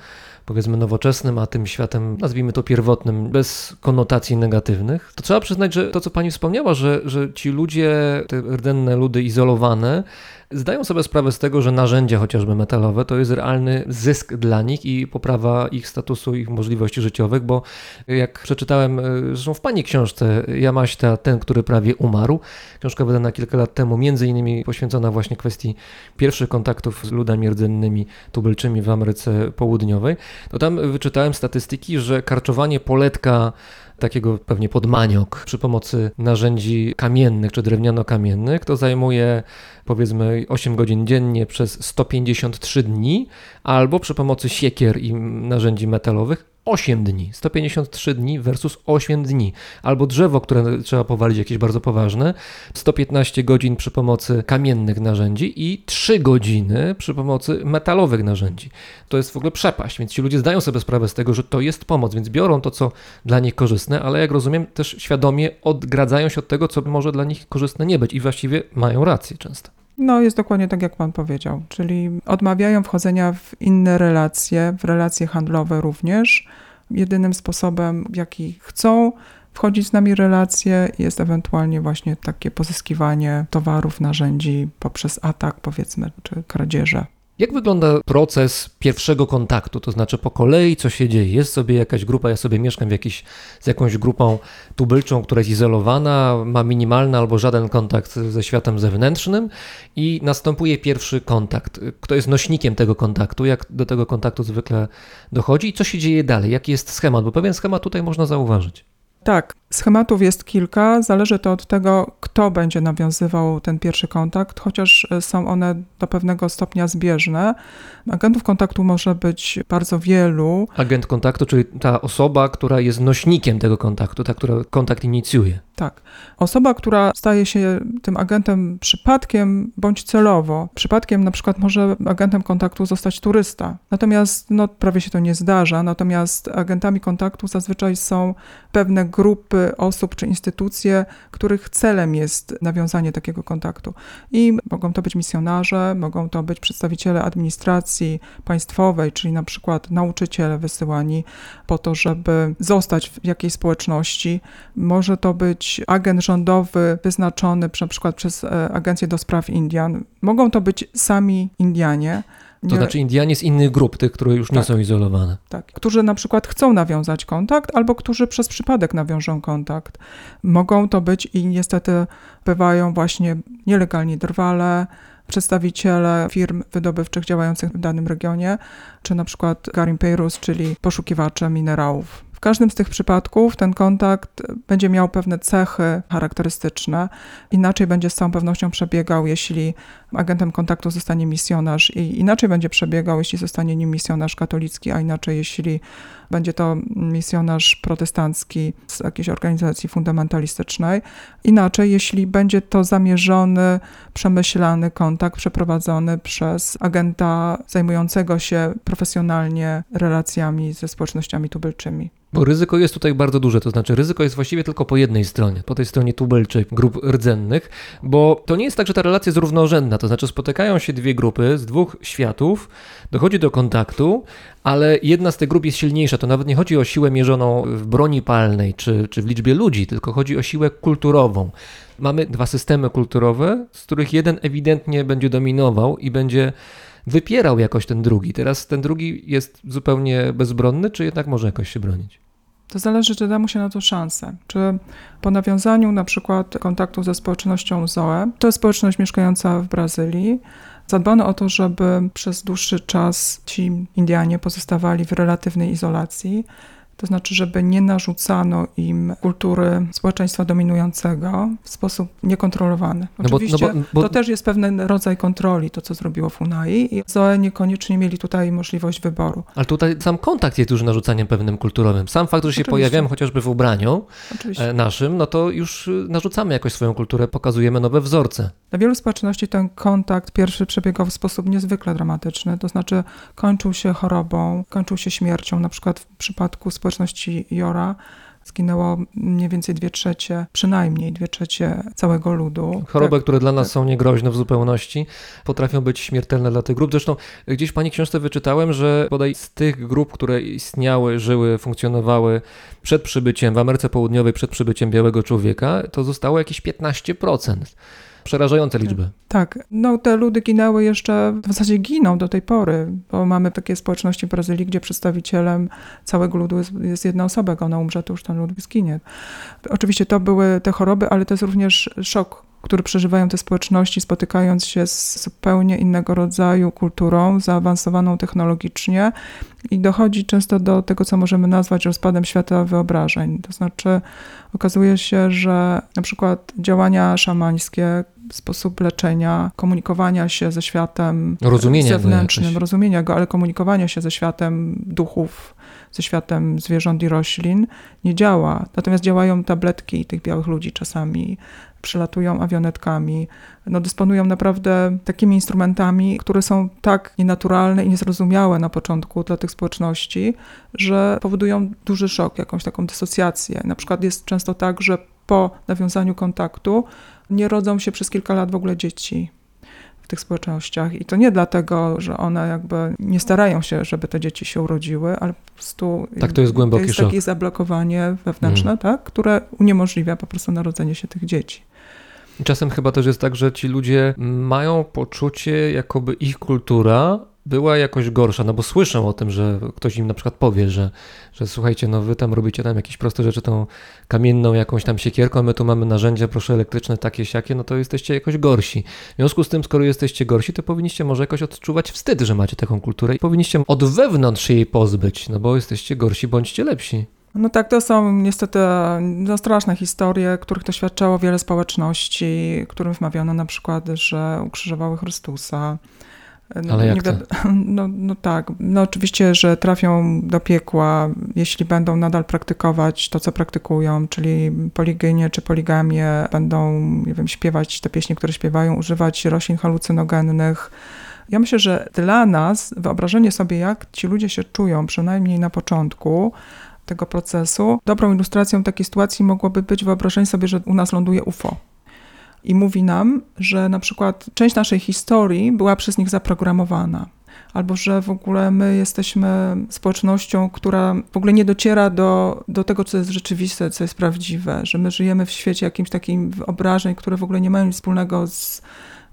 powiedzmy nowoczesnym, a tym światem, nazwijmy to pierwotnym, bez konotacji negatywnych, to trzeba przyznać, że to, co pani wspomniała, że, że ci ludzie, te rdenne ludy izolowane, zdają sobie sprawę z tego, że narzędzia chociażby metalowe to jest realny zysk dla nich i poprawa ich statusu, ich możliwości życiowych, bo jak przeczytałem zresztą w pani książce Jamaśta, ten, który prawie umarł, książka wydana kilka lat temu, między innymi poświęcona właśnie kwestii pierwszych kontaktów z ludami rdzennymi tubylczymi w Ameryce Południowej, to tam wyczytałem statystyki, że karczowanie poletka takiego pewnie podmaniok przy pomocy narzędzi kamiennych czy drewniano-kamiennych, to zajmuje powiedzmy 8 godzin dziennie przez 153 dni, albo przy pomocy siekier i narzędzi metalowych 8 dni. 153 dni versus 8 dni. Albo drzewo, które trzeba powalić, jakieś bardzo poważne, 115 godzin przy pomocy kamiennych narzędzi i 3 godziny przy pomocy metalowych narzędzi. To jest w ogóle przepaść, więc ci ludzie zdają sobie sprawę z tego, że to jest pomoc, więc biorą to, co dla nich korzystne, ale jak rozumiem, też świadomie odgradzają się od tego, co może dla nich korzystne nie być i właściwie mają rację często. No, jest dokładnie tak, jak pan powiedział, czyli odmawiają wchodzenia w inne relacje, w relacje handlowe również. Jedynym sposobem, w jaki chcą wchodzić z nami relacje, jest ewentualnie właśnie takie pozyskiwanie towarów, narzędzi poprzez atak, powiedzmy, czy kradzieże. Jak wygląda proces pierwszego kontaktu? To znaczy po kolei, co się dzieje? Jest sobie jakaś grupa, ja sobie mieszkam w jakiś, z jakąś grupą tubylczą, która jest izolowana, ma minimalny albo żaden kontakt ze światem zewnętrznym i następuje pierwszy kontakt. Kto jest nośnikiem tego kontaktu? Jak do tego kontaktu zwykle dochodzi i co się dzieje dalej? Jaki jest schemat? Bo pewien schemat tutaj można zauważyć. Tak, schematów jest kilka. Zależy to od tego, kto będzie nawiązywał ten pierwszy kontakt, chociaż e, są one do pewnego stopnia zbieżne. Agentów kontaktu może być bardzo wielu. Agent kontaktu, czyli ta osoba, która jest nośnikiem tego kontaktu, ta, która kontakt inicjuje. Tak. Osoba, która staje się tym agentem przypadkiem bądź celowo. Przypadkiem na przykład może agentem kontaktu zostać turysta. Natomiast no, prawie się to nie zdarza. Natomiast agentami kontaktu zazwyczaj są pewne grupy osób czy instytucje, których celem jest nawiązanie takiego kontaktu. I mogą to być misjonarze, mogą to być przedstawiciele administracji państwowej, czyli na przykład nauczyciele wysyłani po to, żeby zostać w jakiejś społeczności. Może to być agent rządowy wyznaczony na przykład przez e, Agencję do Spraw Indian. Mogą to być sami Indianie. To Nie- znaczy Indianie z innych grup, tych, które już nie Tak. są izolowane. tak, którzy na przykład chcą nawiązać kontakt, albo którzy przez przypadek nawiążą kontakt. Mogą to być i niestety bywają właśnie nielegalni drwale, przedstawiciele firm wydobywczych działających w danym regionie, czy na przykład Garim Peirus, czyli poszukiwacze minerałów. Każdym z tych przypadków ten kontakt będzie miał pewne cechy charakterystyczne. Inaczej będzie z całą pewnością przebiegał, jeśli agentem kontaktu zostanie misjonarz, i inaczej będzie przebiegał, jeśli zostanie nim misjonarz katolicki, a inaczej, jeśli będzie to misjonarz protestancki z jakiejś organizacji fundamentalistycznej. Inaczej, jeśli będzie to zamierzony, przemyślany kontakt przeprowadzony przez agenta zajmującego się profesjonalnie relacjami ze społecznościami tubylczymi. Bo ryzyko jest tutaj bardzo duże, to znaczy ryzyko jest właściwie tylko po jednej stronie, po tej stronie tubylczej grup rdzennych, bo to nie jest tak, że ta relacja jest równorzędna, to znaczy spotykają się dwie grupy z dwóch światów, dochodzi do kontaktu, ale jedna z tych grup jest silniejsza, to nawet nie chodzi o siłę mierzoną w broni palnej czy, czy w liczbie ludzi, tylko chodzi o siłę kulturową. Mamy dwa systemy kulturowe, z których jeden ewidentnie będzie dominował i będzie wypierał jakoś ten drugi. Teraz ten drugi jest zupełnie bezbronny, czy jednak może jakoś się bronić? To zależy, czy da mu się na to szansę. Czy po nawiązaniu na przykład kontaktu ze społecznością Zoe, to jest społeczność mieszkająca w Brazylii, zadbano o to, żeby przez dłuższy czas ci Indianie pozostawali w relatywnej izolacji. To znaczy, żeby nie narzucano im kultury społeczeństwa dominującego w sposób niekontrolowany. No bo- no Oczywiście bo- bo- to też jest pewien rodzaj kontroli, to co zrobiło Funai i Zoe niekoniecznie mieli tutaj możliwość wyboru. Ale tutaj sam kontakt jest już narzucaniem pewnym kulturowym. Sam fakt, że się Oczywiście. pojawiamy chociażby w ubraniu Oczywiście. e, naszym, no to już y, narzucamy jakoś swoją kulturę, pokazujemy nowe wzorce. Dla wielu społeczności ten kontakt pierwszy przebiegał w sposób niezwykle dramatyczny, to znaczy kończył się chorobą, kończył się śmiercią. Na przykład w przypadku społeczności Jora zginęło mniej więcej dwie trzecie, przynajmniej dwie trzecie całego ludu. Choroby, Tak, które dla nas tak. są niegroźne w zupełności, potrafią być śmiertelne dla tych grup. Zresztą gdzieś w Pani książce wyczytałem, że bodaj z tych grup, które istniały, żyły, funkcjonowały przed przybyciem w Ameryce Południowej, przed przybyciem białego człowieka, to zostało jakieś 15%. Przerażające liczby. Tak, no te ludy ginęły jeszcze, w zasadzie giną do tej pory, bo mamy takie społeczności w Brazylii, gdzie przedstawicielem całego ludu jest, jest jedna osoba, jak ona umrze, to już ten lud zginie. Oczywiście to były te choroby, ale to jest również szok które przeżywają te społeczności, spotykając się z zupełnie innego rodzaju kulturą, zaawansowaną technologicznie i dochodzi często do tego, co możemy nazwać rozpadem świata wyobrażeń. To znaczy, okazuje się, że na przykład działania szamańskie, sposób leczenia, komunikowania się ze światem Rozumienia go zewnętrznym, rozumienia go, ale komunikowania się ze światem duchów, ze światem zwierząt i roślin nie działa. Natomiast działają tabletki tych białych ludzi czasami, przylatują awionetkami, no dysponują naprawdę takimi instrumentami, które są tak nienaturalne i niezrozumiałe na początku dla tych społeczności, że powodują duży szok, jakąś taką dysocjację. Na przykład jest często tak, że po nawiązaniu kontaktu nie rodzą się przez kilka lat w ogóle dzieci w tych społecznościach. I to nie dlatego, że one jakby nie starają się, żeby te dzieci się urodziły, ale po prostu Tak, to jest głęboki to jest szok. takie zablokowanie wewnętrzne, tak, które uniemożliwia po prostu narodzenie się tych dzieci. Czasem chyba też jest tak, że ci ludzie mają poczucie, jakoby ich kultura była jakoś gorsza, no bo słyszą o tym, że ktoś im na przykład powie, że, że słuchajcie, no wy tam robicie tam jakieś proste rzeczy tą kamienną jakąś tam siekierką, my tu mamy narzędzia, proszę elektryczne, takie, siakie, no to jesteście jakoś gorsi. W związku z tym, skoro jesteście gorsi, to powinniście może jakoś odczuwać wstyd, że macie taką kulturę i powinniście od wewnątrz jej pozbyć, no bo jesteście gorsi, bądźcie lepsi. No tak, to są niestety no, straszne historie, których doświadczało wiele społeczności, którym wmawiano na przykład, że ukrzyżowały Chrystusa. No, Ale jak wiad- No, no tak, no oczywiście, że trafią do piekła, jeśli będą nadal praktykować to, co praktykują, czyli poligynię czy poligamię, będą, nie wiem, śpiewać te pieśni, które śpiewają, używać roślin halucynogennych. Ja myślę, że dla nas wyobrażenie sobie, jak ci ludzie się czują, przynajmniej na początku, tego procesu. Dobrą ilustracją takiej sytuacji mogłoby być wyobrażenie sobie, że u nas ląduje UFO. I mówi nam, że na przykład część naszej historii była przez nich zaprogramowana. Albo że w ogóle my jesteśmy społecznością, która w ogóle nie dociera do, do tego, co jest rzeczywiste, co jest prawdziwe, że my żyjemy w świecie jakimś takim wyobrażeń, które w ogóle nie mają nic wspólnego z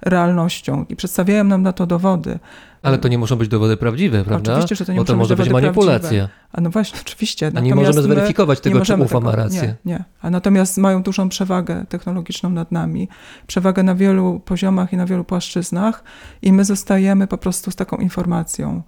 realnością i przedstawiają nam na to dowody. Ale to nie muszą być dowody prawdziwe, prawda? Oczywiście, że to nie Bo to być może być manipulacja. A no właśnie, oczywiście. A nie możemy my zweryfikować nie tego, czy możemy UFO ma rację. Nie, nie. A natomiast mają dużą przewagę technologiczną nad nami, przewagę na wielu poziomach i na wielu płaszczyznach i my zostajemy po prostu z taką informacją,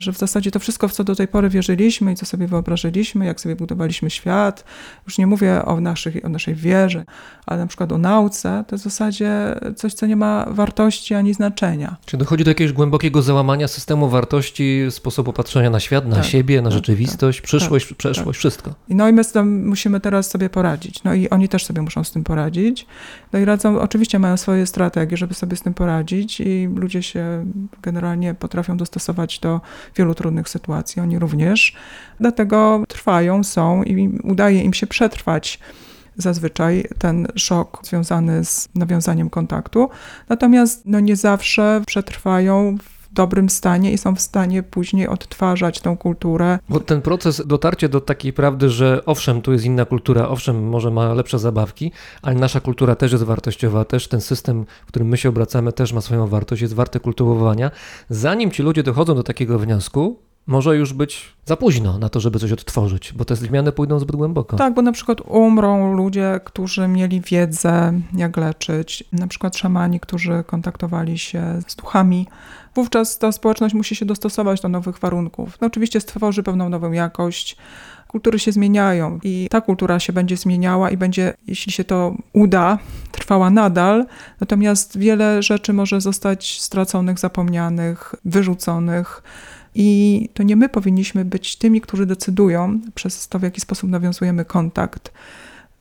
że w zasadzie to wszystko, w co do tej pory wierzyliśmy i co sobie wyobrażyliśmy, jak sobie budowaliśmy świat, już nie mówię o, naszych, o naszej wierze, ale na przykład o nauce, to w zasadzie coś, co nie ma wartości ani znaczenia. Czy dochodzi do jakiegoś głębokiego załamania systemu wartości, sposobu patrzenia na świat, na Tak, siebie, na tak, rzeczywistość, przyszłość, przeszłość, wszystko? I No i my z tym musimy teraz sobie poradzić. No i oni też sobie muszą z tym poradzić. No i radzą, oczywiście mają swoje strategie, żeby sobie z tym poradzić i ludzie się generalnie potrafią dostosować do wielu trudnych sytuacji, oni również. Dlatego trwają, są i udaje im się przetrwać zazwyczaj ten szok związany z nawiązaniem kontaktu. Natomiast no nie zawsze przetrwają w dobrym stanie i są w stanie później odtwarzać tą kulturę Bo ten proces dotarcia do takiej prawdy, że owszem, tu jest inna kultura, owszem, może ma lepsze zabawki, ale nasza kultura też jest wartościowa, też ten system, w którym my się obracamy, też ma swoją wartość, jest warty kultywowania. Zanim ci ludzie dochodzą do takiego wniosku, może już być za późno na to, żeby coś odtworzyć, bo te zmiany pójdą zbyt głęboko. Tak, bo na przykład umrą ludzie, którzy mieli wiedzę, jak leczyć, na przykład szamani, którzy kontaktowali się z duchami. Wówczas ta społeczność musi się dostosować do nowych warunków. No oczywiście stworzy pewną nową jakość. Kultury się zmieniają i ta kultura się będzie zmieniała i będzie, jeśli się to uda, trwała nadal. Natomiast wiele rzeczy może zostać straconych, zapomnianych, wyrzuconych. I to nie my powinniśmy być tymi, którzy decydują przez to, w jaki sposób nawiązujemy kontakt.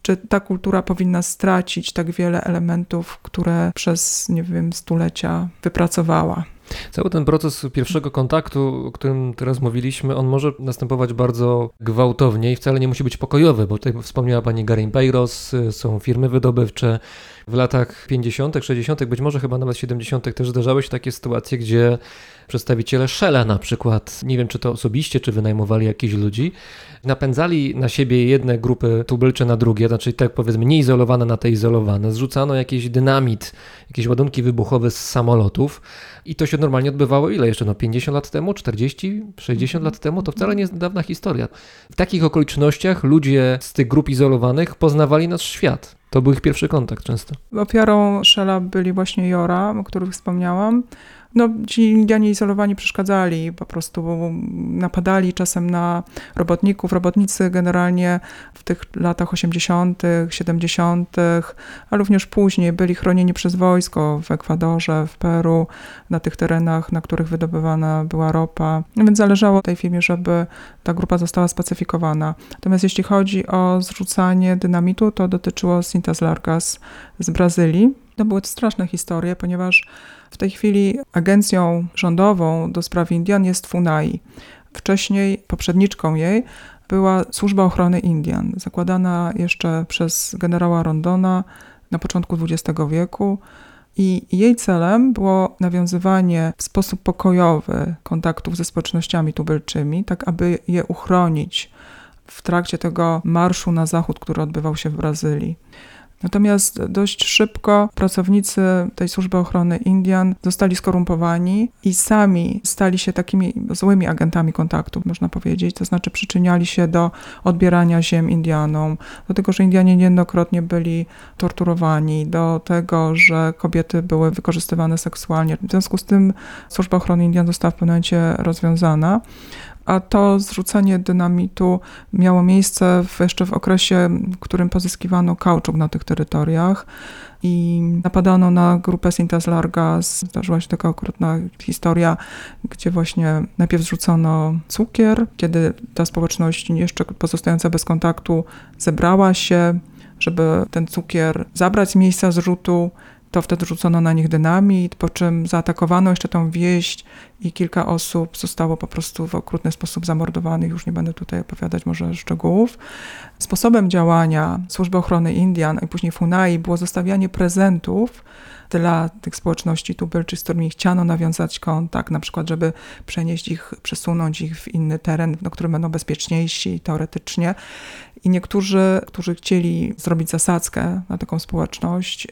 Czy ta kultura powinna stracić tak wiele elementów, które przez, nie wiem, stulecia wypracowała. Cały ten proces pierwszego kontaktu, o którym teraz mówiliśmy, on może następować bardzo gwałtownie i wcale nie musi być pokojowy, bo tutaj wspomniała pani Garin Peiros, y, są firmy wydobywcze. W latach 50., 60., być może chyba nawet 70. też zdarzały się takie sytuacje, gdzie przedstawiciele Shella na przykład, nie wiem czy to osobiście, czy wynajmowali jakichś ludzi, napędzali na siebie jedne grupy tubylcze na drugie, znaczy tak powiedzmy nieizolowane na te izolowane, zrzucano jakiś dynamit, jakieś ładunki wybuchowe z samolotów i to się normalnie odbywało ile jeszcze, no 50 lat temu, 40, 60 lat temu, to wcale nie jest dawna historia. W takich okolicznościach ludzie z tych grup izolowanych poznawali nasz świat. To był ich pierwszy kontakt często. Ofiarą Szela byli właśnie Jora, o których wspomniałam. No, ci Indianie izolowani przeszkadzali, po prostu napadali czasem na robotników. Robotnicy generalnie w tych latach 80., 70., a również później byli chronieni przez wojsko w Ekwadorze, w Peru, na tych terenach, na których wydobywana była ropa. No więc zależało tej firmie, żeby ta grupa została spacyfikowana. Natomiast jeśli chodzi o zrzucanie dynamitu, to dotyczyło Cintas Largas z Brazylii. To były straszne historie, ponieważ w tej chwili agencją rządową do spraw Indian jest FUNAI. Wcześniej poprzedniczką jej była Służba Ochrony Indian, zakładana jeszcze przez generała Rondona na początku XX wieku. I jej celem było nawiązywanie w sposób pokojowy kontaktów ze społecznościami tubylczymi, tak aby je uchronić w trakcie tego marszu na zachód, który odbywał się w Brazylii. Natomiast dość szybko pracownicy tej służby ochrony Indian zostali skorumpowani i sami stali się takimi złymi agentami kontaktów, można powiedzieć. To znaczy przyczyniali się do odbierania ziem Indianom, do tego, że Indianie niejednokrotnie byli torturowani, do tego, że kobiety były wykorzystywane seksualnie. W związku z tym służba ochrony Indian została w pewnym momencie rozwiązana a to zrzucenie dynamitu miało miejsce w, jeszcze w okresie, w którym pozyskiwano kauczuk na tych terytoriach i napadano na grupę Sintas Largas. Zdarzyła się taka okrutna historia, gdzie właśnie najpierw zrzucono cukier, kiedy ta społeczność jeszcze pozostająca bez kontaktu zebrała się, żeby ten cukier zabrać z miejsca zrzutu, to wtedy rzucono na nich dynamit, po czym zaatakowano jeszcze tą wieść i kilka osób zostało po prostu w okrutny sposób zamordowanych. Już nie będę tutaj opowiadać może szczegółów. Sposobem działania Służby Ochrony Indian i później FUNAI było zostawianie prezentów dla tych społeczności tubylczych, z którymi chciano nawiązać kontakt, na przykład, żeby przenieść ich, przesunąć ich w inny teren, na którym będą bezpieczniejsi teoretycznie. I niektórzy, którzy chcieli zrobić zasadzkę na taką społeczność,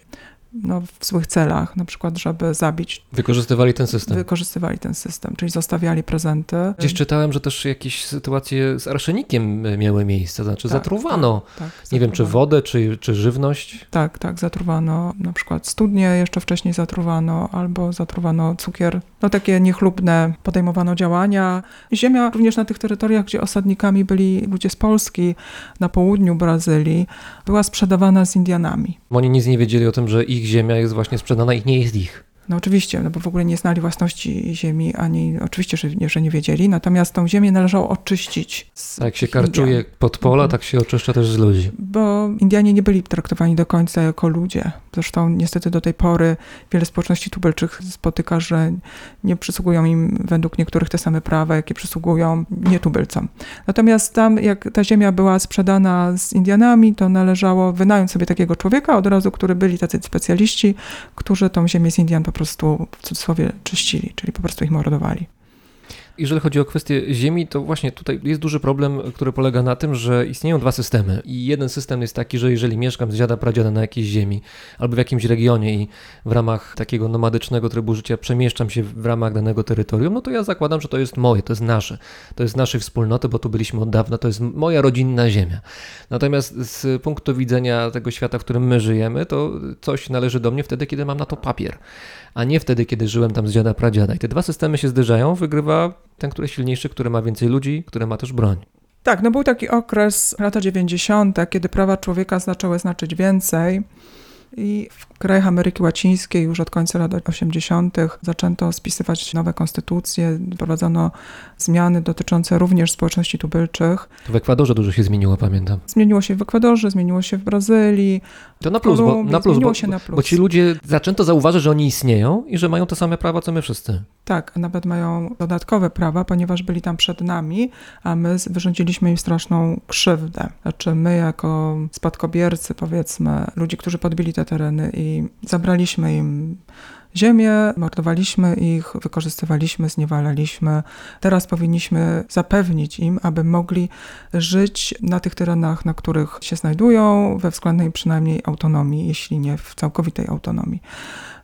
no, w złych celach, na przykład, żeby zabić. Wykorzystywali ten system. Wykorzystywali ten system, czyli zostawiali prezenty. Gdzieś czytałem, że też jakieś sytuacje z arszenikiem miały miejsce, znaczy Tak, zatruwano, Tak, tak, nie wiem, czy zatruwano. wodę, czy, czy żywność. Tak, tak, zatruwano na przykład studnie, jeszcze wcześniej zatruwano, albo zatruwano cukier. No takie niechlubne podejmowano działania. Ziemia również na tych terytoriach, gdzie osadnikami byli ludzie z Polski, na południu Brazylii, była sprzedawana z Indianami. Oni nic nie wiedzieli o tym, że ich ziemia jest właśnie sprzedana i nie jest ich. No oczywiście, no bo w ogóle nie znali własności ziemi, ani oczywiście, że nie, że nie wiedzieli, natomiast tą ziemię należało oczyścić. Z Tak jak się karczuje Indian. pod pola, Mhm. tak się oczyszcza też z ludzi. Bo Indianie nie byli traktowani do końca jako ludzie. Zresztą niestety do tej pory wiele społeczności tubylczych spotyka, że nie przysługują im według niektórych te same prawa, jakie przysługują nietubylcom. Natomiast tam, jak ta ziemia była sprzedana z Indianami, to należało wynająć sobie takiego człowieka od razu, który byli tacy specjaliści, którzy tą ziemię z Indian po prostu w cudzysłowie czyścili, czyli po prostu ich mordowali. Jeżeli chodzi o kwestię ziemi, to właśnie tutaj jest duży problem, który polega na tym, że istnieją dwa systemy. I jeden system jest taki, że jeżeli mieszkam z dziada pradziada na jakiejś ziemi albo w jakimś regionie i w ramach takiego nomadycznego trybu życia przemieszczam się w ramach danego terytorium, no to ja zakładam, że to jest moje, to jest nasze. To jest naszej wspólnoty, bo tu byliśmy od dawna, to jest moja rodzinna ziemia. Natomiast z punktu widzenia tego świata, w którym my żyjemy, to coś należy do mnie wtedy, kiedy mam na to papier, a nie wtedy, kiedy żyłem tam z dziada pradziada. I te dwa systemy się zderzają, wygrywa ten, który jest silniejszy, który ma więcej ludzi, który ma też broń. Tak, no był taki okres, lata 90., kiedy prawa człowieka zaczęły znaczyć więcej. I w krajach Ameryki Łacińskiej już od końca lat 80. zaczęto spisywać nowe konstytucje, wprowadzono zmiany dotyczące również społeczności tubylczych. To w Ekwadorze dużo się zmieniło, pamiętam. Zmieniło się w Ekwadorze, zmieniło się w Brazylii, To na plus, bo, Kolumbii, na plus, bo, się na plus. bo ci ludzie zaczęto zauważyć, że oni istnieją i że mają te same prawa, co my wszyscy. Tak, a nawet mają dodatkowe prawa, ponieważ byli tam przed nami, a my wyrządziliśmy im straszną krzywdę. Znaczy my jako spadkobiercy, powiedzmy, ludzi, którzy podbili te tereny i zabraliśmy im ziemię, mordowaliśmy ich, wykorzystywaliśmy, zniewalaliśmy. Teraz powinniśmy zapewnić im, aby mogli żyć na tych terenach, na których się znajdują, we względnej przynajmniej autonomii, jeśli nie w całkowitej autonomii.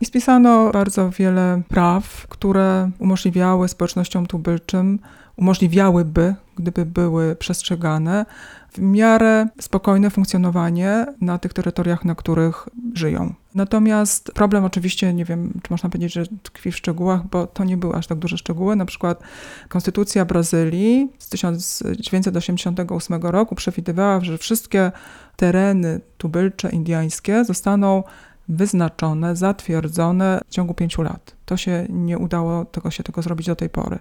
I spisano bardzo wiele praw, które umożliwiały społecznościom tubylczym, umożliwiałyby gdyby były przestrzegane, w miarę spokojne funkcjonowanie na tych terytoriach, na których żyją. Natomiast problem oczywiście, nie wiem, czy można powiedzieć, że tkwi w szczegółach, bo to nie były aż tak duże szczegóły. Na przykład Konstytucja Brazylii z 1988 roku przewidywała, że wszystkie tereny tubylcze indyjskie zostaną wyznaczone, zatwierdzone w ciągu pięciu lat. To się nie udało tego, się tego zrobić do tej pory.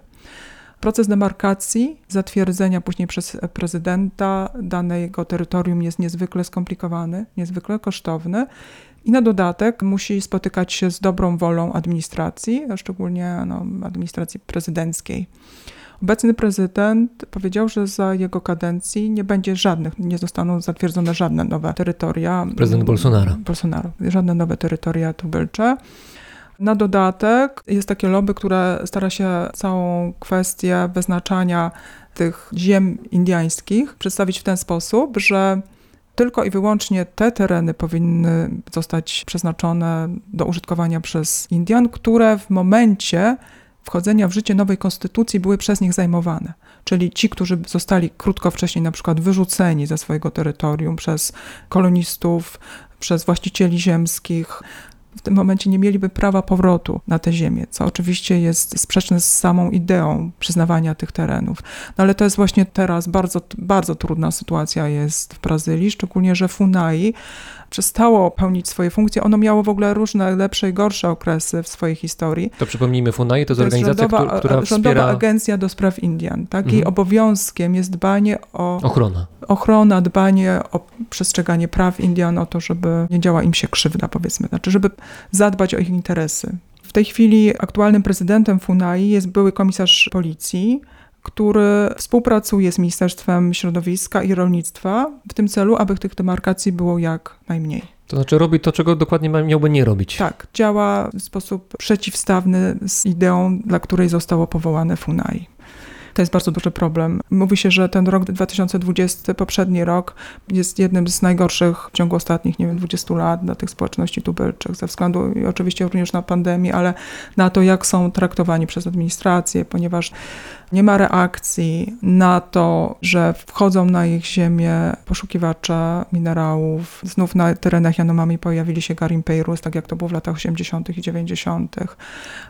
Proces demarkacji, zatwierdzenia później przez prezydenta danego terytorium jest niezwykle skomplikowany, niezwykle kosztowny i na dodatek musi spotykać się z dobrą wolą administracji, a szczególnie no, administracji prezydenckiej. Obecny prezydent powiedział, że za jego kadencji nie będzie żadnych, nie zostaną zatwierdzone żadne nowe terytoria. Prezydent Bolsonaro. Bolsonaro. Żadne nowe terytoria tubylcze. Na dodatek jest takie lobby, które stara się całą kwestię wyznaczania tych ziem indyjskich przedstawić w ten sposób, że tylko i wyłącznie te tereny powinny zostać przeznaczone do użytkowania przez Indian, które w momencie wchodzenia w życie nowej konstytucji były przez nich zajmowane. Czyli ci, którzy zostali krótko wcześniej na przykład wyrzuceni ze swojego terytorium przez kolonistów, przez właścicieli ziemskich, w tym momencie nie mieliby prawa powrotu na te ziemię, co oczywiście jest sprzeczne z samą ideą przyznawania tych terenów. No ale to jest właśnie teraz bardzo, bardzo trudna sytuacja jest w Brazylii, szczególnie, że Funai przestało pełnić swoje funkcje. Ono miało w ogóle różne lepsze i gorsze okresy w swojej historii. To przypomnijmy, FUNAI to jest To jest organizacja, rządowa, która, która rządowa wspiera agencja do spraw Indian. Tak? Jej Mhm. obowiązkiem jest dbanie o ochronę. ochrona, dbanie o przestrzeganie praw Indian, o to, żeby nie działa im się krzywda, powiedzmy, znaczy, żeby zadbać o ich interesy. W tej chwili aktualnym prezydentem Funai jest były komisarz policji, który współpracuje z Ministerstwem Środowiska i Rolnictwa w tym celu, aby tych demarkacji było jak najmniej. To znaczy robi to, czego dokładnie miałby nie robić. Tak, działa w sposób przeciwstawny z ideą, dla której zostało powołane Funai. To jest bardzo duży problem. Mówi się, że ten rok 2020, poprzedni rok, jest jednym z najgorszych w ciągu ostatnich, nie wiem, 20 lat dla tych społeczności tubylczych, ze względu oczywiście również na pandemię, ale na to, jak są traktowani przez administrację, ponieważ nie ma reakcji na to, że wchodzą na ich ziemię poszukiwacze minerałów. Znów na terenach Janomami pojawili się Garimpeirus, tak jak to było w latach 80. i 90.,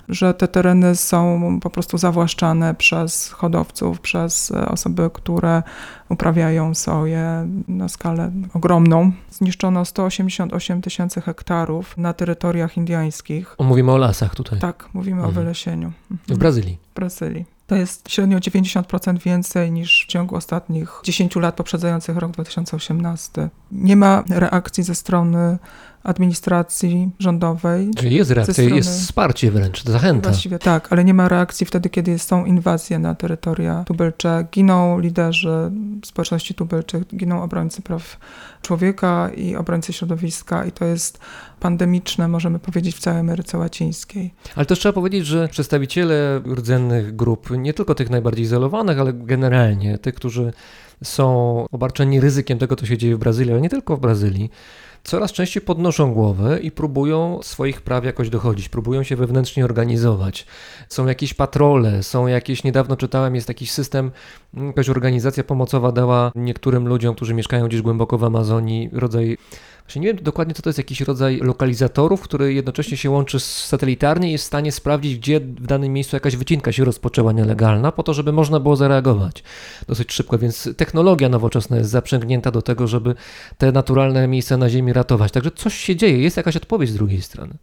że te tereny są po prostu zawłaszczane przez hodowców, przez osoby, które uprawiają soję na skalę ogromną. Zniszczono 188 tysięcy hektarów na terytoriach indyjskich. O, Mówimy o lasach tutaj, Tak, mówimy o Mhm. wylesieniu. w Mhm. Brazylii. W Brazylii. To jest średnio 90% więcej niż w ciągu ostatnich 10 lat poprzedzających rok 2018. Nie ma reakcji ze strony administracji rządowej. Czyli jest reakcja, strony- jest wsparcie wręcz, zachęta. Właściwie tak, ale nie ma reakcji wtedy, kiedy są inwazje na terytoria tubylcze. Giną liderzy społeczności tubylczych, giną obrońcy praw człowieka i obrońcy środowiska i to jest pandemiczne, możemy powiedzieć, w całej Ameryce Łacińskiej. Ale też trzeba powiedzieć, że przedstawiciele rdzennych grup, nie tylko tych najbardziej izolowanych, ale generalnie tych, którzy są obarczeni ryzykiem tego, co się dzieje w Brazylii, ale nie tylko w Brazylii, coraz częściej podnoszą głowę i próbują swoich praw jakoś dochodzić, próbują się wewnętrznie organizować. Są jakieś patrole, są jakieś, niedawno czytałem, jest jakiś system, jakaś organizacja pomocowa dała niektórym ludziom, którzy mieszkają gdzieś głęboko w Amazonii, rodzaj Właśnie nie wiem dokładnie, co to jest jakiś rodzaj lokalizatorów, który jednocześnie się łączy z satelitarnie i jest w stanie sprawdzić, gdzie w danym miejscu jakaś wycinka się rozpoczęła nielegalna, po to, żeby można było zareagować dosyć szybko. Więc technologia nowoczesna jest zaprzęgnięta do tego, żeby te naturalne miejsca na Ziemi ratować. Także coś się dzieje, jest jakaś odpowiedź z drugiej strony.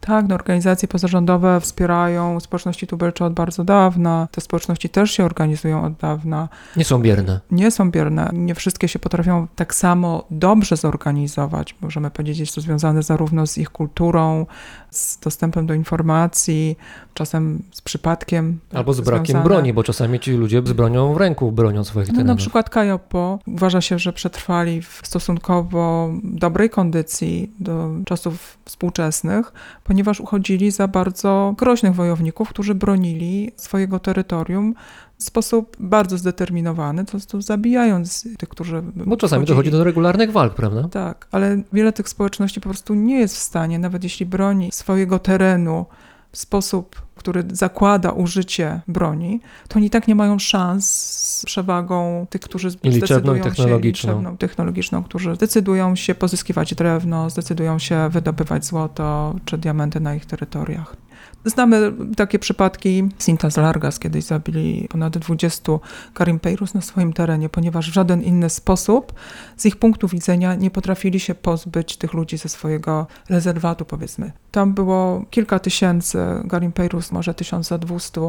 Tak, no, organizacje pozarządowe wspierają społeczności tubylcze od bardzo dawna. Te społeczności też się organizują od dawna. Nie są bierne. Nie są bierne. Nie wszystkie się potrafią tak samo dobrze zorganizować. Możemy powiedzieć, jest to związane zarówno z ich kulturą, z dostępem do informacji, czasem z przypadkiem. Albo z brakiem związane. broni, bo czasami ci ludzie z bronią w ręku bronią swoich No, na terenów. przykład Kajopo uważa się, że przetrwali w stosunkowo dobrej kondycji do czasów współczesnych, ponieważ uchodzili za bardzo groźnych wojowników, którzy bronili swojego terytorium w sposób bardzo zdeterminowany, po prostu zabijając tych, którzy. Bo czasami dochodzi do regularnych walk, prawda? Tak, ale wiele tych społeczności po prostu nie jest w stanie, nawet jeśli broni swojego terenu w sposób który zakłada użycie broni, to oni tak nie mają szans z przewagą tych, którzy i zdecydują technologiczną. się, liczebną, technologiczną, którzy decydują się pozyskiwać drewno, zdecydują się wydobywać złoto czy diamenty na ich terytoriach. Znamy takie przypadki. Sintas Largas kiedyś zabili ponad 20 Karimpeirus na swoim terenie, ponieważ w żaden inny sposób z ich punktu widzenia nie potrafili się pozbyć tych ludzi ze swojego rezerwatu, powiedzmy. Tam było kilka tysięcy Garimpeirus, może 1200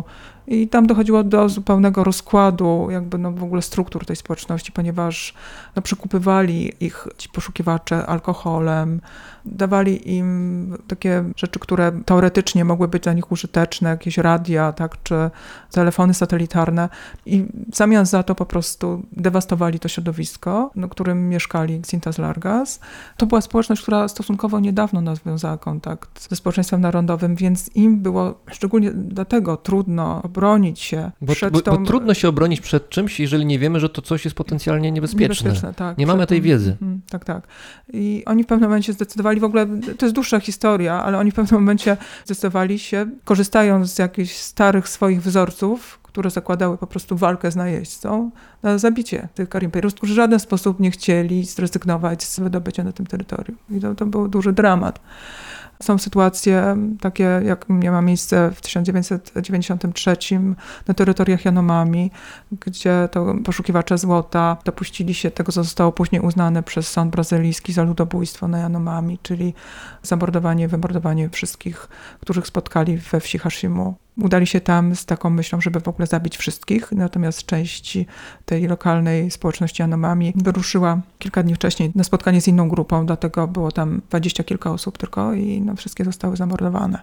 i tam dochodziło do zupełnego rozkładu jakby no w ogóle struktur tej społeczności, ponieważ no, przykupywali ich ci poszukiwacze alkoholem, dawali im takie rzeczy, które teoretycznie mogły być dla nich użyteczne, jakieś radia, tak, czy telefony satelitarne i w zamian za to po prostu dewastowali to środowisko, na którym mieszkali Xintas Largas. To była społeczność, która stosunkowo niedawno nawiązała kontakt ze społeczeństwem narodowym, więc im było szczególnie dlatego trudno obronić się Bo, przed bo, tą... bo trudno się obronić przed czymś, jeżeli nie wiemy, że to coś jest potencjalnie niebezpieczne. tak, Nie mamy tej wiedzy. Mhm, tak, tak. I oni w pewnym momencie zdecydowali, w ogóle to jest dłuższa historia, ale oni w pewnym momencie zdecydowali się, korzystając z jakichś starych swoich wzorców, które zakładały po prostu walkę z najeźdźcą, na zabicie tych Karimperów, którzy w żaden sposób nie chcieli zrezygnować z wydobycia na tym terytorium. I to, to był duży dramat. Są sytuacje takie, jak miała miejsce w 1993 na terytoriach Janomami, gdzie to poszukiwacze złota dopuścili się tego, co zostało później uznane przez sąd brazylijski za ludobójstwo na Janomami, czyli zamordowanie, wymordowanie wszystkich, których spotkali we wsi Hashimu. Udali się tam z taką myślą, żeby w ogóle zabić wszystkich, natomiast część tej lokalnej społeczności Janomami wyruszyła kilka dni wcześniej na spotkanie z inną grupą, dlatego było tam dwadzieścia kilka osób tylko i no, wszystkie zostały zamordowane.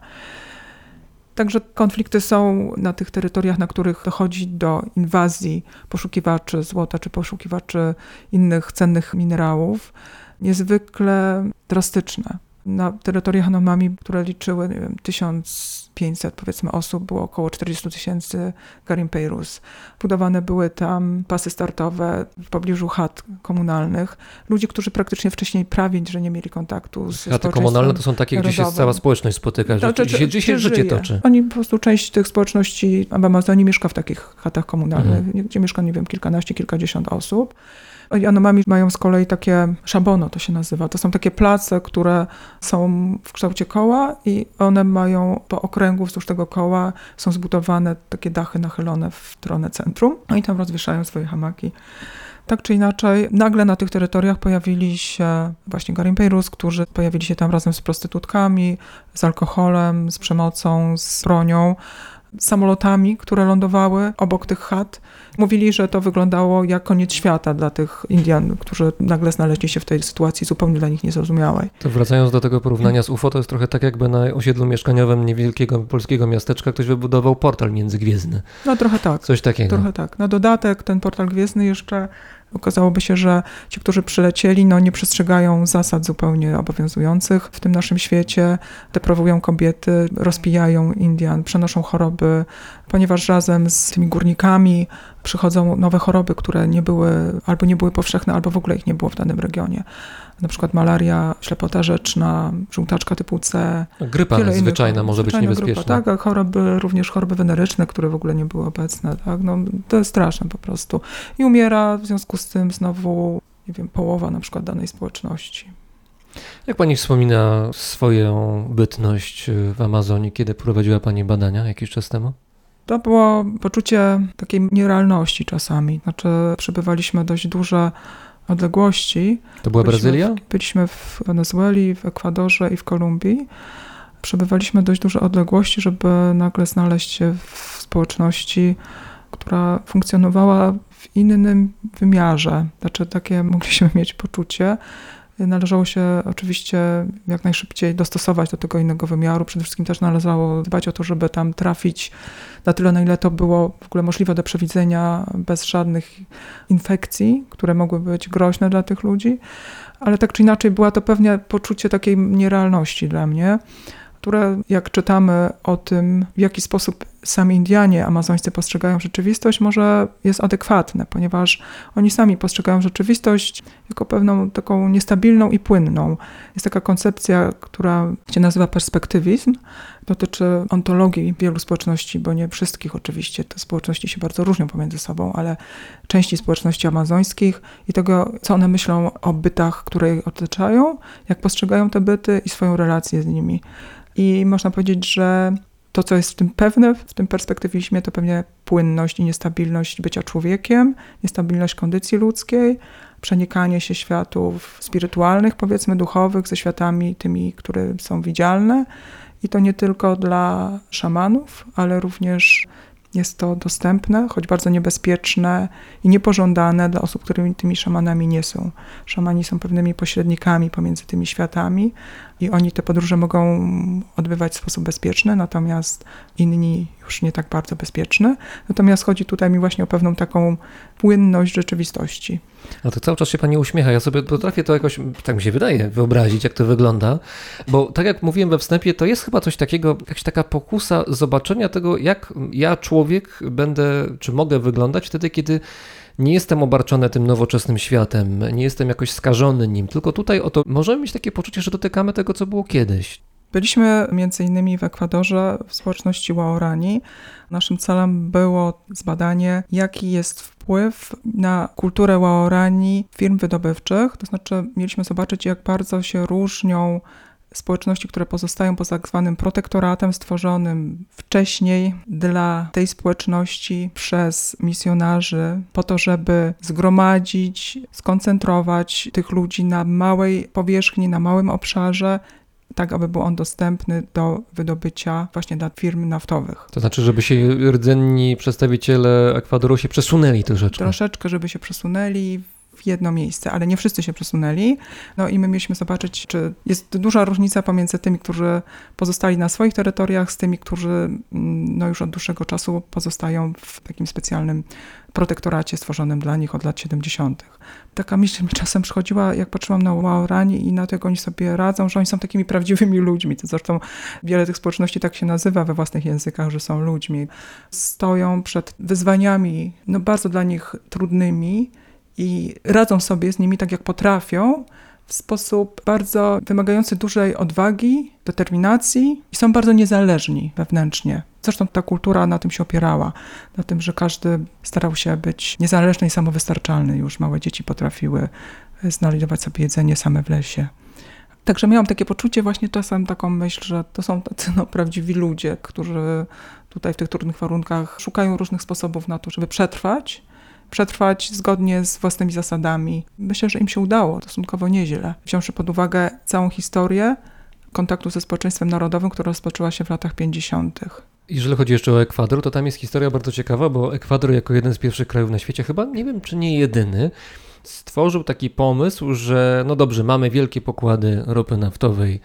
Także konflikty są na tych terytoriach, na których dochodzi do inwazji poszukiwaczy złota czy poszukiwaczy innych cennych minerałów, niezwykle drastyczne. Na terytoriach Hanomami, które liczyły nie wiem, 1500 powiedzmy osób, było około 40 tysięcy Garimpeirus. Budowane były tam pasy startowe w pobliżu chat komunalnych. Ludzi, którzy praktycznie wcześniej prawie, że nie mieli kontaktu z Chaty komunalne to są takie, gdzie się narodowym. cała społeczność spotyka, że To- to- gdzie, się- gdzie się gdzie życie żyje. toczy. Oni po prostu, część tych społeczności w Amazonii mieszka w takich chatach komunalnych, Mhm. gdzie mieszka, nie wiem, kilkanaście, kilkadziesiąt osób. Janomami mają z kolei takie szabono, to się nazywa. To są takie place, które są w kształcie koła i one mają po okręgu wzdłuż tego koła są zbudowane takie dachy nachylone w stronę centrum. No i tam rozwieszają swoje hamaki. Tak czy inaczej, nagle na tych terytoriach pojawili się właśnie Garimpeirus, którzy pojawili się tam razem z prostytutkami, z alkoholem, z przemocą, z bronią, samolotami, które lądowały obok tych chat. Mówili, że to wyglądało jak koniec świata dla tych Indian, którzy nagle znaleźli się w tej sytuacji zupełnie dla nich niezrozumiałej. To wracając do tego porównania z UFO, to jest trochę tak jakby na osiedlu mieszkaniowym niewielkiego polskiego miasteczka ktoś wybudował portal międzygwiezdny. No trochę tak. Coś takiego. Trochę tak. Na dodatek ten portal gwiezdny jeszcze okazałoby się, że ci, którzy przylecieli, no nie przestrzegają zasad zupełnie obowiązujących w tym naszym świecie, deprawują kobiety, rozpijają Indian, przenoszą choroby, ponieważ razem z tymi górnikami przychodzą nowe choroby, które nie były, albo nie były powszechne, albo w ogóle ich nie było w danym regionie. Na przykład malaria, ślepota rzeczna, żółtaczka typu C, Grypa zwyczajna może być niebezpieczna. Grupa, tak, choroby, również choroby weneryczne, które w ogóle nie były obecne. Tak? No, to jest straszne po prostu. I umiera w związku z tym znowu, nie wiem, połowa na przykład danej społeczności. Jak pani wspomina swoją bytność w Amazonii, kiedy prowadziła pani badania jakiś czas temu? To było poczucie takiej nierealności czasami. Znaczy, przebywaliśmy dość duże odległości. To była Byliśmy Brazylia? W, byliśmy w Wenezueli, w Ekwadorze i w Kolumbii. Przebywaliśmy dość duże odległości, żeby nagle znaleźć się w społeczności, która funkcjonowała w innym wymiarze. Znaczy, takie mogliśmy mieć poczucie. Należało się oczywiście jak najszybciej dostosować do tego innego wymiaru. Przede wszystkim też należało dbać o to, żeby tam trafić na tyle, na ile to było w ogóle możliwe do przewidzenia, bez żadnych infekcji, które mogłyby być groźne dla tych ludzi. Ale tak czy inaczej, była to pewnie poczucie takiej nierealności dla mnie, które jak czytamy o tym, w jaki sposób sami Indianie amazońscy postrzegają rzeczywistość, może jest adekwatne, ponieważ oni sami postrzegają rzeczywistość jako pewną taką niestabilną i płynną. Jest taka koncepcja, która się nazywa perspektywizm. Dotyczy ontologii wielu społeczności, bo nie wszystkich oczywiście. Te społeczności się bardzo różnią pomiędzy sobą, ale części społeczności amazońskich i tego, co one myślą o bytach, które je otaczają, jak postrzegają te byty i swoją relację z nimi. I można powiedzieć, że to, co jest w tym pewne, w tym perspektywizmie, to pewnie płynność i niestabilność bycia człowiekiem, niestabilność kondycji ludzkiej, przenikanie się światów spirytualnych, powiedzmy duchowych, ze światami tymi, które są widzialne. I to nie tylko dla szamanów, ale również jest to dostępne, choć bardzo niebezpieczne i niepożądane dla osób, którymi tymi szamanami nie są. Szamani są pewnymi pośrednikami pomiędzy tymi światami i oni te podróże mogą odbywać w sposób bezpieczny, natomiast inni już nie tak bardzo bezpieczny. Natomiast chodzi tutaj mi właśnie o pewną taką płynność rzeczywistości. A to cały czas się pani uśmiecha. Ja sobie potrafię to jakoś, tak mi się wydaje, wyobrazić, jak to wygląda. Bo tak jak mówiłem we wstępie, to jest chyba coś takiego, jakaś taka pokusa zobaczenia tego, jak ja, człowiek, będę, czy mogę wyglądać wtedy, kiedy nie jestem obarczony tym nowoczesnym światem, nie jestem jakoś skażony nim. Tylko tutaj oto możemy mieć takie poczucie, że dotykamy tego, co było kiedyś. Byliśmy między innymi w Ekwadorze w społeczności Waorani. Naszym celem było zbadanie, jaki jest wpływ na kulturę Waorani firm wydobywczych. To znaczy, mieliśmy zobaczyć, jak bardzo się różnią społeczności, które pozostają poza tak zwanym protektoratem stworzonym wcześniej dla tej społeczności przez misjonarzy, po to, żeby zgromadzić, skoncentrować tych ludzi na małej powierzchni, na małym obszarze, tak aby był on dostępny do wydobycia właśnie dla firm naftowych. To znaczy, żeby się rdzenni przedstawiciele Ekwadoru się przesunęli troszeczkę. Troszeczkę, żeby się przesunęli w jedno miejsce, ale nie wszyscy się przesunęli. No i my mieliśmy zobaczyć, czy jest duża różnica pomiędzy tymi, którzy pozostali na swoich terytoriach, z tymi, którzy mm, no już od dłuższego czasu pozostają w takim specjalnym protektoracie stworzonym dla nich od lat 70. Taka myśl mi czasem przychodziła, jak patrzyłam na Waorani i na to, jak oni sobie radzą, że oni są takimi prawdziwymi ludźmi. To zresztą wiele tych społeczności tak się nazywa we własnych językach, że są ludźmi. Stoją przed wyzwaniami, no bardzo dla nich trudnymi, i radzą sobie z nimi tak, jak potrafią, w sposób bardzo wymagający dużej odwagi, determinacji i są bardzo niezależni wewnętrznie. Zresztą ta kultura na tym się opierała, na tym, że każdy starał się być niezależny i samowystarczalny. Już małe dzieci potrafiły znajdować sobie jedzenie same w lesie. Także miałam takie poczucie, właśnie czasem taką myśl, że to są tacy no, prawdziwi ludzie, którzy tutaj w tych trudnych warunkach szukają różnych sposobów na to, żeby przetrwać, przetrwać zgodnie z własnymi zasadami. Myślę, że im się udało stosunkowo nieźle. Wziąwszy pod uwagę całą historię kontaktu ze społeczeństwem narodowym, która rozpoczęła się w latach 50. Jeżeli chodzi jeszcze o Ekwador, to tam jest historia bardzo ciekawa, bo Ekwador jako jeden z pierwszych krajów na świecie, chyba nie wiem czy nie jedyny, stworzył taki pomysł, że no dobrze, mamy wielkie pokłady ropy naftowej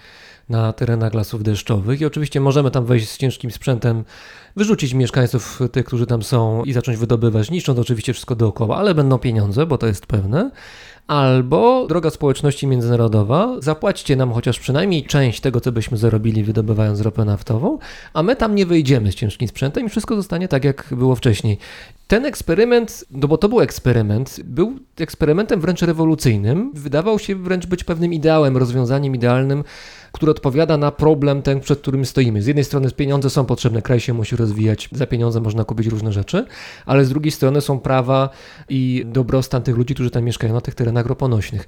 na terenach lasów deszczowych i oczywiście możemy tam wejść z ciężkim sprzętem, wyrzucić mieszkańców, tych, którzy tam są i zacząć wydobywać, niszcząc oczywiście wszystko dookoła, ale będą pieniądze, bo to jest pewne. Albo, droga społeczności międzynarodowa, zapłaćcie nam chociaż przynajmniej część tego, co byśmy zarobili wydobywając ropę naftową, a my tam nie wejdziemy z ciężkim sprzętem i wszystko zostanie tak, jak było wcześniej. Ten eksperyment, no bo to był eksperyment, był eksperymentem wręcz rewolucyjnym. Wydawał się wręcz być pewnym ideałem, rozwiązaniem idealnym, które odpowiada na problem ten, przed którym stoimy. Z jednej strony pieniądze są potrzebne, kraj się musi rozwijać, za pieniądze można kupić różne rzeczy, ale z drugiej strony są prawa i dobrostan tych ludzi, którzy tam mieszkają na tych terenach roponośnych.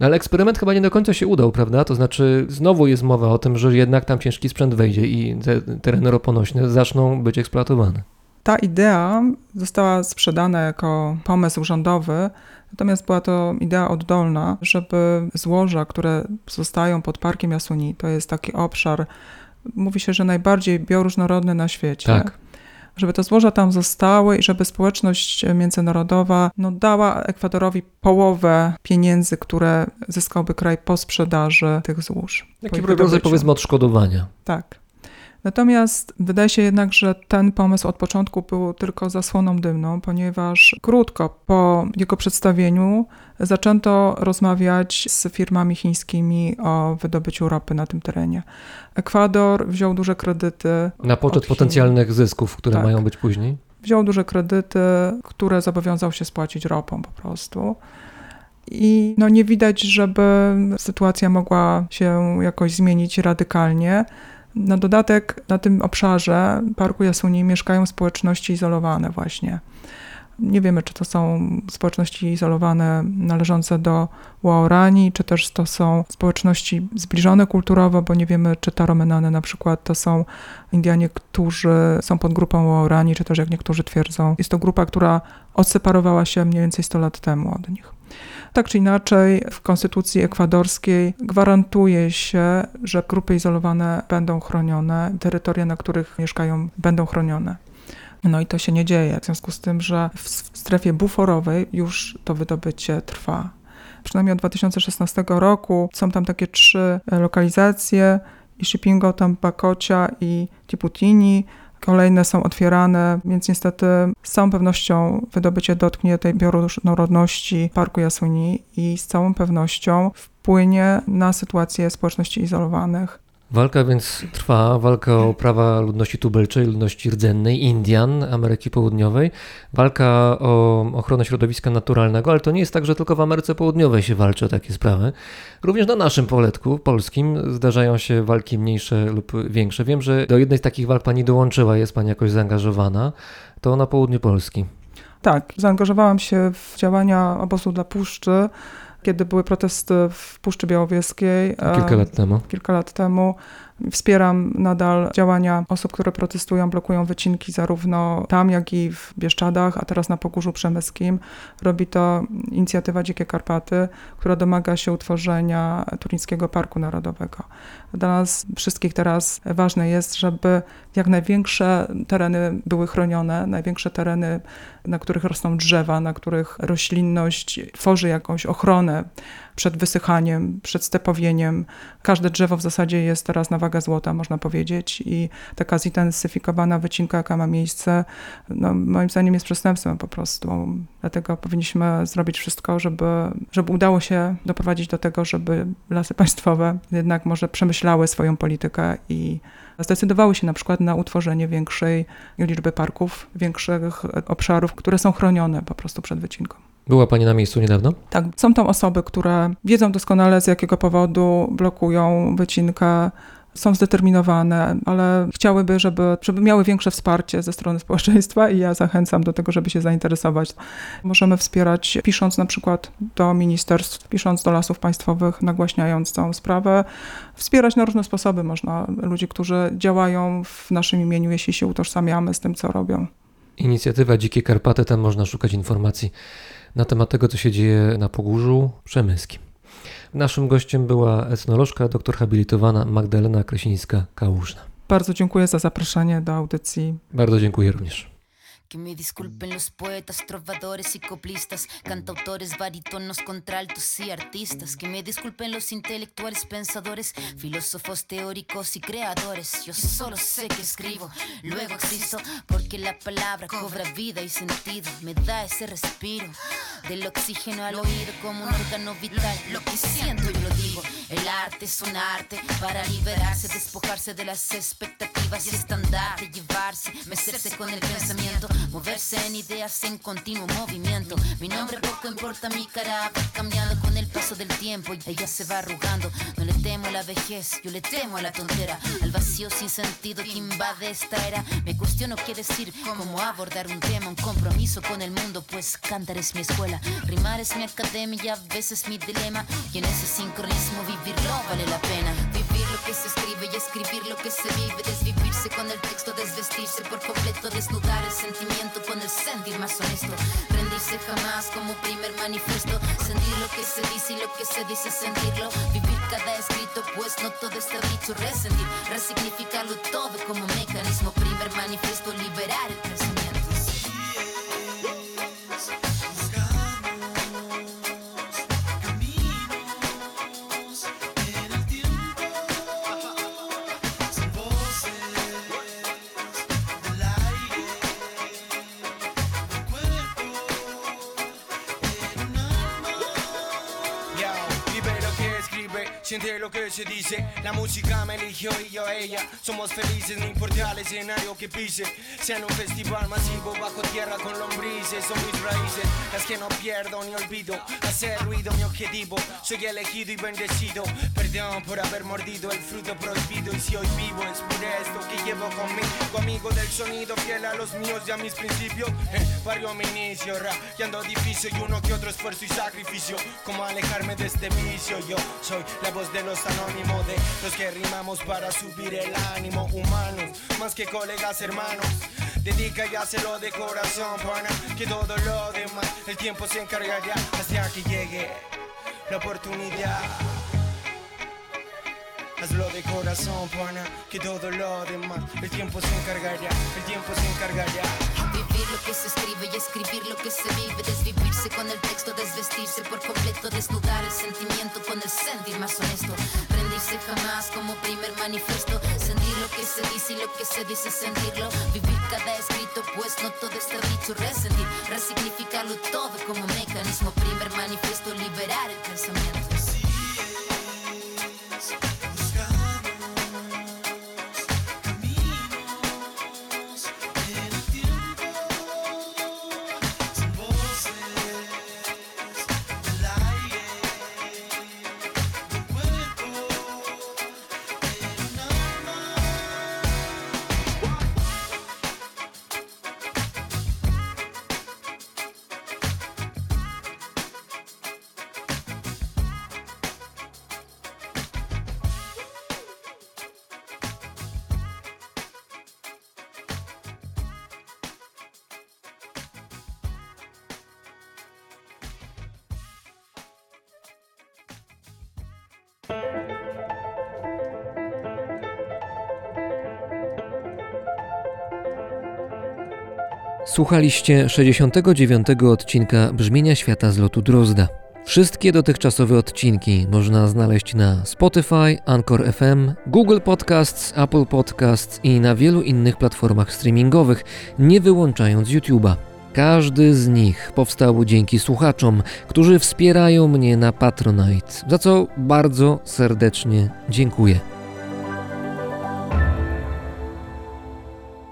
No ale eksperyment chyba nie do końca się udał, prawda? To znaczy, znowu jest mowa o tym, że jednak tam ciężki sprzęt wejdzie i te tereny roponośne zaczną być eksploatowane. Ta idea została sprzedana jako pomysł rządowy, natomiast była to idea oddolna, żeby złoża, które zostają pod Parkiem Jasuni, to jest taki obszar, mówi się, że najbardziej bioróżnorodny na świecie. Tak. Żeby te złoża tam zostały i żeby społeczność międzynarodowa no, dała Ekwadorowi połowę pieniędzy, które zyskałby kraj po sprzedaży tych złóż. Jakie rodzaj powiedzmy odszkodowania. Tak. Natomiast wydaje się jednak, że ten pomysł od początku był tylko zasłoną dymną, ponieważ krótko po jego przedstawieniu zaczęto rozmawiać z firmami chińskimi o wydobyciu ropy na tym terenie. Ekwador wziął duże kredyty. Na poczet potencjalnych zysków, które Tak. mają być później. Wziął duże kredyty, które zobowiązał się spłacić ropą po prostu. I no nie widać, żeby sytuacja mogła się jakoś zmienić radykalnie. Na dodatek na tym obszarze Parku Jasuni mieszkają społeczności izolowane właśnie. Nie wiemy, czy to są społeczności izolowane należące do Waorani, czy też to są społeczności zbliżone kulturowo, bo nie wiemy, czy Taromenane na przykład to są Indianie, którzy są pod grupą Waorani, czy też jak niektórzy twierdzą, jest to grupa, która odseparowała się mniej więcej 100 lat temu od nich. Tak czy inaczej, w konstytucji ekwadorskiej gwarantuje się, że grupy izolowane będą chronione, terytoria, na których mieszkają, będą chronione. No i to się nie dzieje, w związku z tym, że w strefie buforowej już to wydobycie trwa. Przynajmniej od 2016 roku są tam takie trzy lokalizacje, Ishipingo, Tampakocia i Tiputini. Kolejne są otwierane, więc niestety z całą pewnością wydobycie dotknie tej bioróżnorodności Parku Jasuni i z całą pewnością wpłynie na sytuację społeczności izolowanych. Walka więc trwa, walka o prawa ludności tubylczej, ludności rdzennej, Indian, Ameryki Południowej, walka o ochronę środowiska naturalnego, ale to nie jest tak, że tylko w Ameryce Południowej się walczy o takie sprawy. Również na naszym poletku polskim zdarzają się walki mniejsze lub większe. Wiem, że do jednej z takich walk pani dołączyła, jest pani jakoś zaangażowana, to na południu Polski. Tak, zaangażowałam się w działania obozu dla puszczy, kiedy były protesty w Puszczy Białowieskiej. Kilka lat temu. Kilka lat temu. Wspieram nadal działania osób, które protestują, blokują wycinki zarówno tam, jak i w Bieszczadach, a teraz na Pogórzu Przemyskim. Robi to inicjatywa Dzikie Karpaty, która domaga się utworzenia Turnickiego Parku Narodowego. Dla nas wszystkich teraz ważne jest, żeby jak największe tereny były chronione, największe tereny, na których rosną drzewa, na których roślinność tworzy jakąś ochronę przed wysychaniem, przed stepowieniem. Każde drzewo w zasadzie jest teraz na wagę złota, można powiedzieć, i taka zintensyfikowana wycinka, jaka ma miejsce, no, moim zdaniem jest przestępstwem po prostu. Dlatego powinniśmy zrobić wszystko, żeby, żeby udało się doprowadzić do tego, żeby lasy państwowe jednak może przemyślały swoją politykę i zdecydowały się na przykład na utworzenie większej liczby parków, większych obszarów, które są chronione po prostu przed wycinką. Była Pani na miejscu niedawno? Tak, są tam osoby, które wiedzą doskonale z jakiego powodu blokują wycinkę, są zdeterminowane, ale chciałyby, żeby, żeby miały większe wsparcie ze strony społeczeństwa i ja zachęcam do tego, żeby się zainteresować. Możemy wspierać, pisząc na przykład do ministerstw, pisząc do lasów państwowych, nagłaśniając całą sprawę. Wspierać na różne sposoby można ludzi, którzy działają w naszym imieniu, jeśli się utożsamiamy z tym, co robią. Inicjatywa Dzikie Karpaty, tam można szukać informacji na temat tego, co się dzieje na Pogórzu Przemyskim. Naszym gościem była etnolożka, doktor habilitowana Magdalena Kresińska-Kałużna. Bardzo dziękuję za zaproszenie do audycji. Bardzo dziękuję również. Que me disculpen los poetas, trovadores y coplistas, cantautores, barítonos, contraltos y artistas. Que me disculpen los intelectuales, pensadores, filósofos, teóricos y creadores. Yo solo sé que escribo, luego existo, porque la palabra cobra vida y sentido. Me da ese respiro del oxígeno al oído como un órgano vital. Lo que siento yo lo digo. El arte es un arte para liberarse, despojarse de las expectativas y estandarte, llevarse, mecerse con el pensamiento, moverse en ideas en continuo movimiento. Mi nombre poco importa, mi cara va cambiando con el paso del tiempo ella se va arrugando. No le temo a la vejez, yo le temo a la tontera, al vacío sin sentido que invade esta era. Me cuestiono qué decir, cómo abordar un tema, un compromiso con el mundo, pues cantar es mi escuela, rimar es mi academia a veces mi dilema. Y en ese sincronismo vivirlo vale la pena. Vivir lo que se escribe y escribir lo que se vive, con el texto, desvestirse por completo, desnudar el sentimiento con el sentir más honesto. Rendirse jamás como primer manifiesto, sentir lo que se dice y lo que se dice sentirlo. Vivir cada escrito, pues no todo está dicho. Resentir, resignificarlo todo como mecanismo. Primer manifiesto, liberar el Şimdi Que se dice, la música me eligió y yo ella. Somos felices, no importa el escenario que pise. Sea en un festival masivo bajo tierra con lombrices. Son mis raíces, las que no pierdo ni olvido. Hacer ruido mi objetivo, soy elegido y bendecido. Perdón por haber mordido el fruto prohibido. Y si hoy vivo es por esto que llevo conmigo. Amigo del sonido, fiel a los míos y a mis principios. Eh, barrio mi inicio, ando difícil y uno que otro esfuerzo y sacrificio. Como alejarme de este vicio, yo soy la voz de los anónimos, de los que rimamos para subir el ánimo humano, más que colegas hermanos. Dedica y hazlo de corazón, pana, que todo lo demás el tiempo se encargará hasta que llegue la oportunidad. Hazlo de corazón, pana, que todo lo demás el tiempo se encargará, el tiempo se encargará. Vivir lo que se escribe y escribir lo que se vive, desvivirse con el texto, desvestirse por completo, desnudar el sentimiento con el sentir más honesto, rendirse jamás como primer manifiesto, sentir lo que se dice y lo que se dice sentirlo, vivir cada escrito, pues no todo está dicho, resentir, resignificarlo todo como mecanismo, primer manifiesto, Słuchaliście 69. odcinka Brzmienia Świata z lotu Drozda. Wszystkie dotychczasowe odcinki można znaleźć na Spotify, Anchor FM, Google Podcasts, Apple Podcasts i na wielu innych platformach streamingowych, nie wyłączając YouTube'a. Każdy z nich powstał dzięki słuchaczom, którzy wspierają mnie na Patronite, za co bardzo serdecznie dziękuję.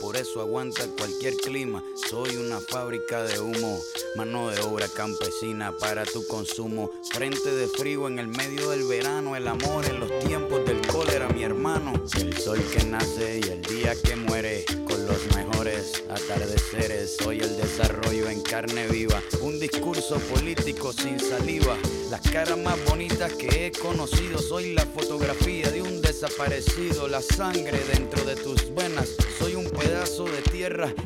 Por eso aguanta cualquier clima. Soy una fábrica de humo, mano de obra campesina para tu consumo. Frente de frío en el medio del verano, el amor en los tiempos del cólera, mi hermano. El sol que nace y el día que muere, con los mejores atardeceres. Soy el desarrollo en carne viva, un discurso político sin saliva. Las caras más bonitas que he conocido, soy la fotografía de un desaparecido, la sangre dentro de tus venas. Soy un pedazo de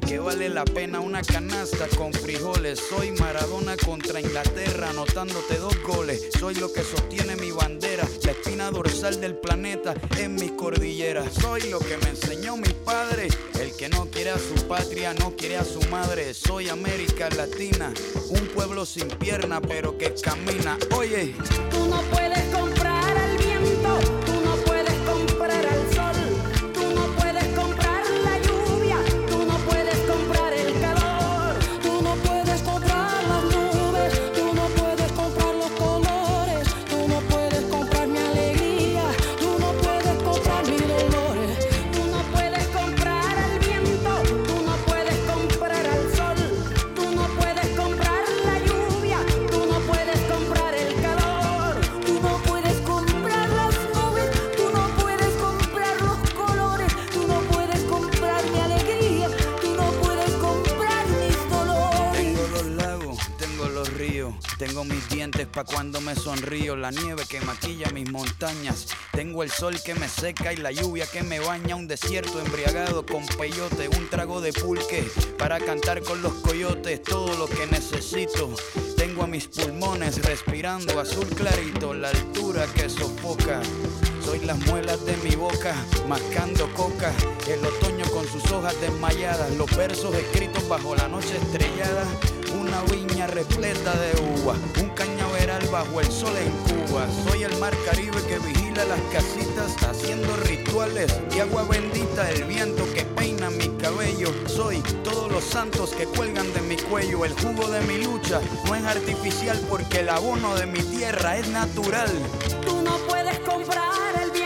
que vale la pena una canasta con frijoles. Soy Maradona contra Inglaterra, anotándote dos goles. Soy lo que sostiene mi bandera, la espina dorsal del planeta en mis cordilleras. Soy lo que me enseñó mi padre, el que no quiere a su patria, no quiere a su madre. Soy América Latina, un pueblo sin pierna pero que camina. Oye, Tú no puedes comprar Cuando me sonrío, la nieve que maquilla mis montañas. Tengo el sol que me seca y la lluvia que me baña. Un desierto embriagado con peyote, un trago de pulque para cantar con los coyotes. Todo lo que necesito. Tengo a mis pulmones respirando azul clarito, la altura que sofoca. Soy las muelas de mi boca, mascando coca. El otoño con sus hojas desmayadas, los versos escritos bajo la noche estrellada una viña repleta de uva, un cañaveral bajo el sol en Cuba. Soy el mar Caribe que vigila las casitas haciendo rituales y agua bendita el viento que peina mi cabello. Soy todos los santos que cuelgan de mi cuello. El jugo de mi lucha no es artificial porque el abono de mi tierra es natural. Tú no puedes comprar el bien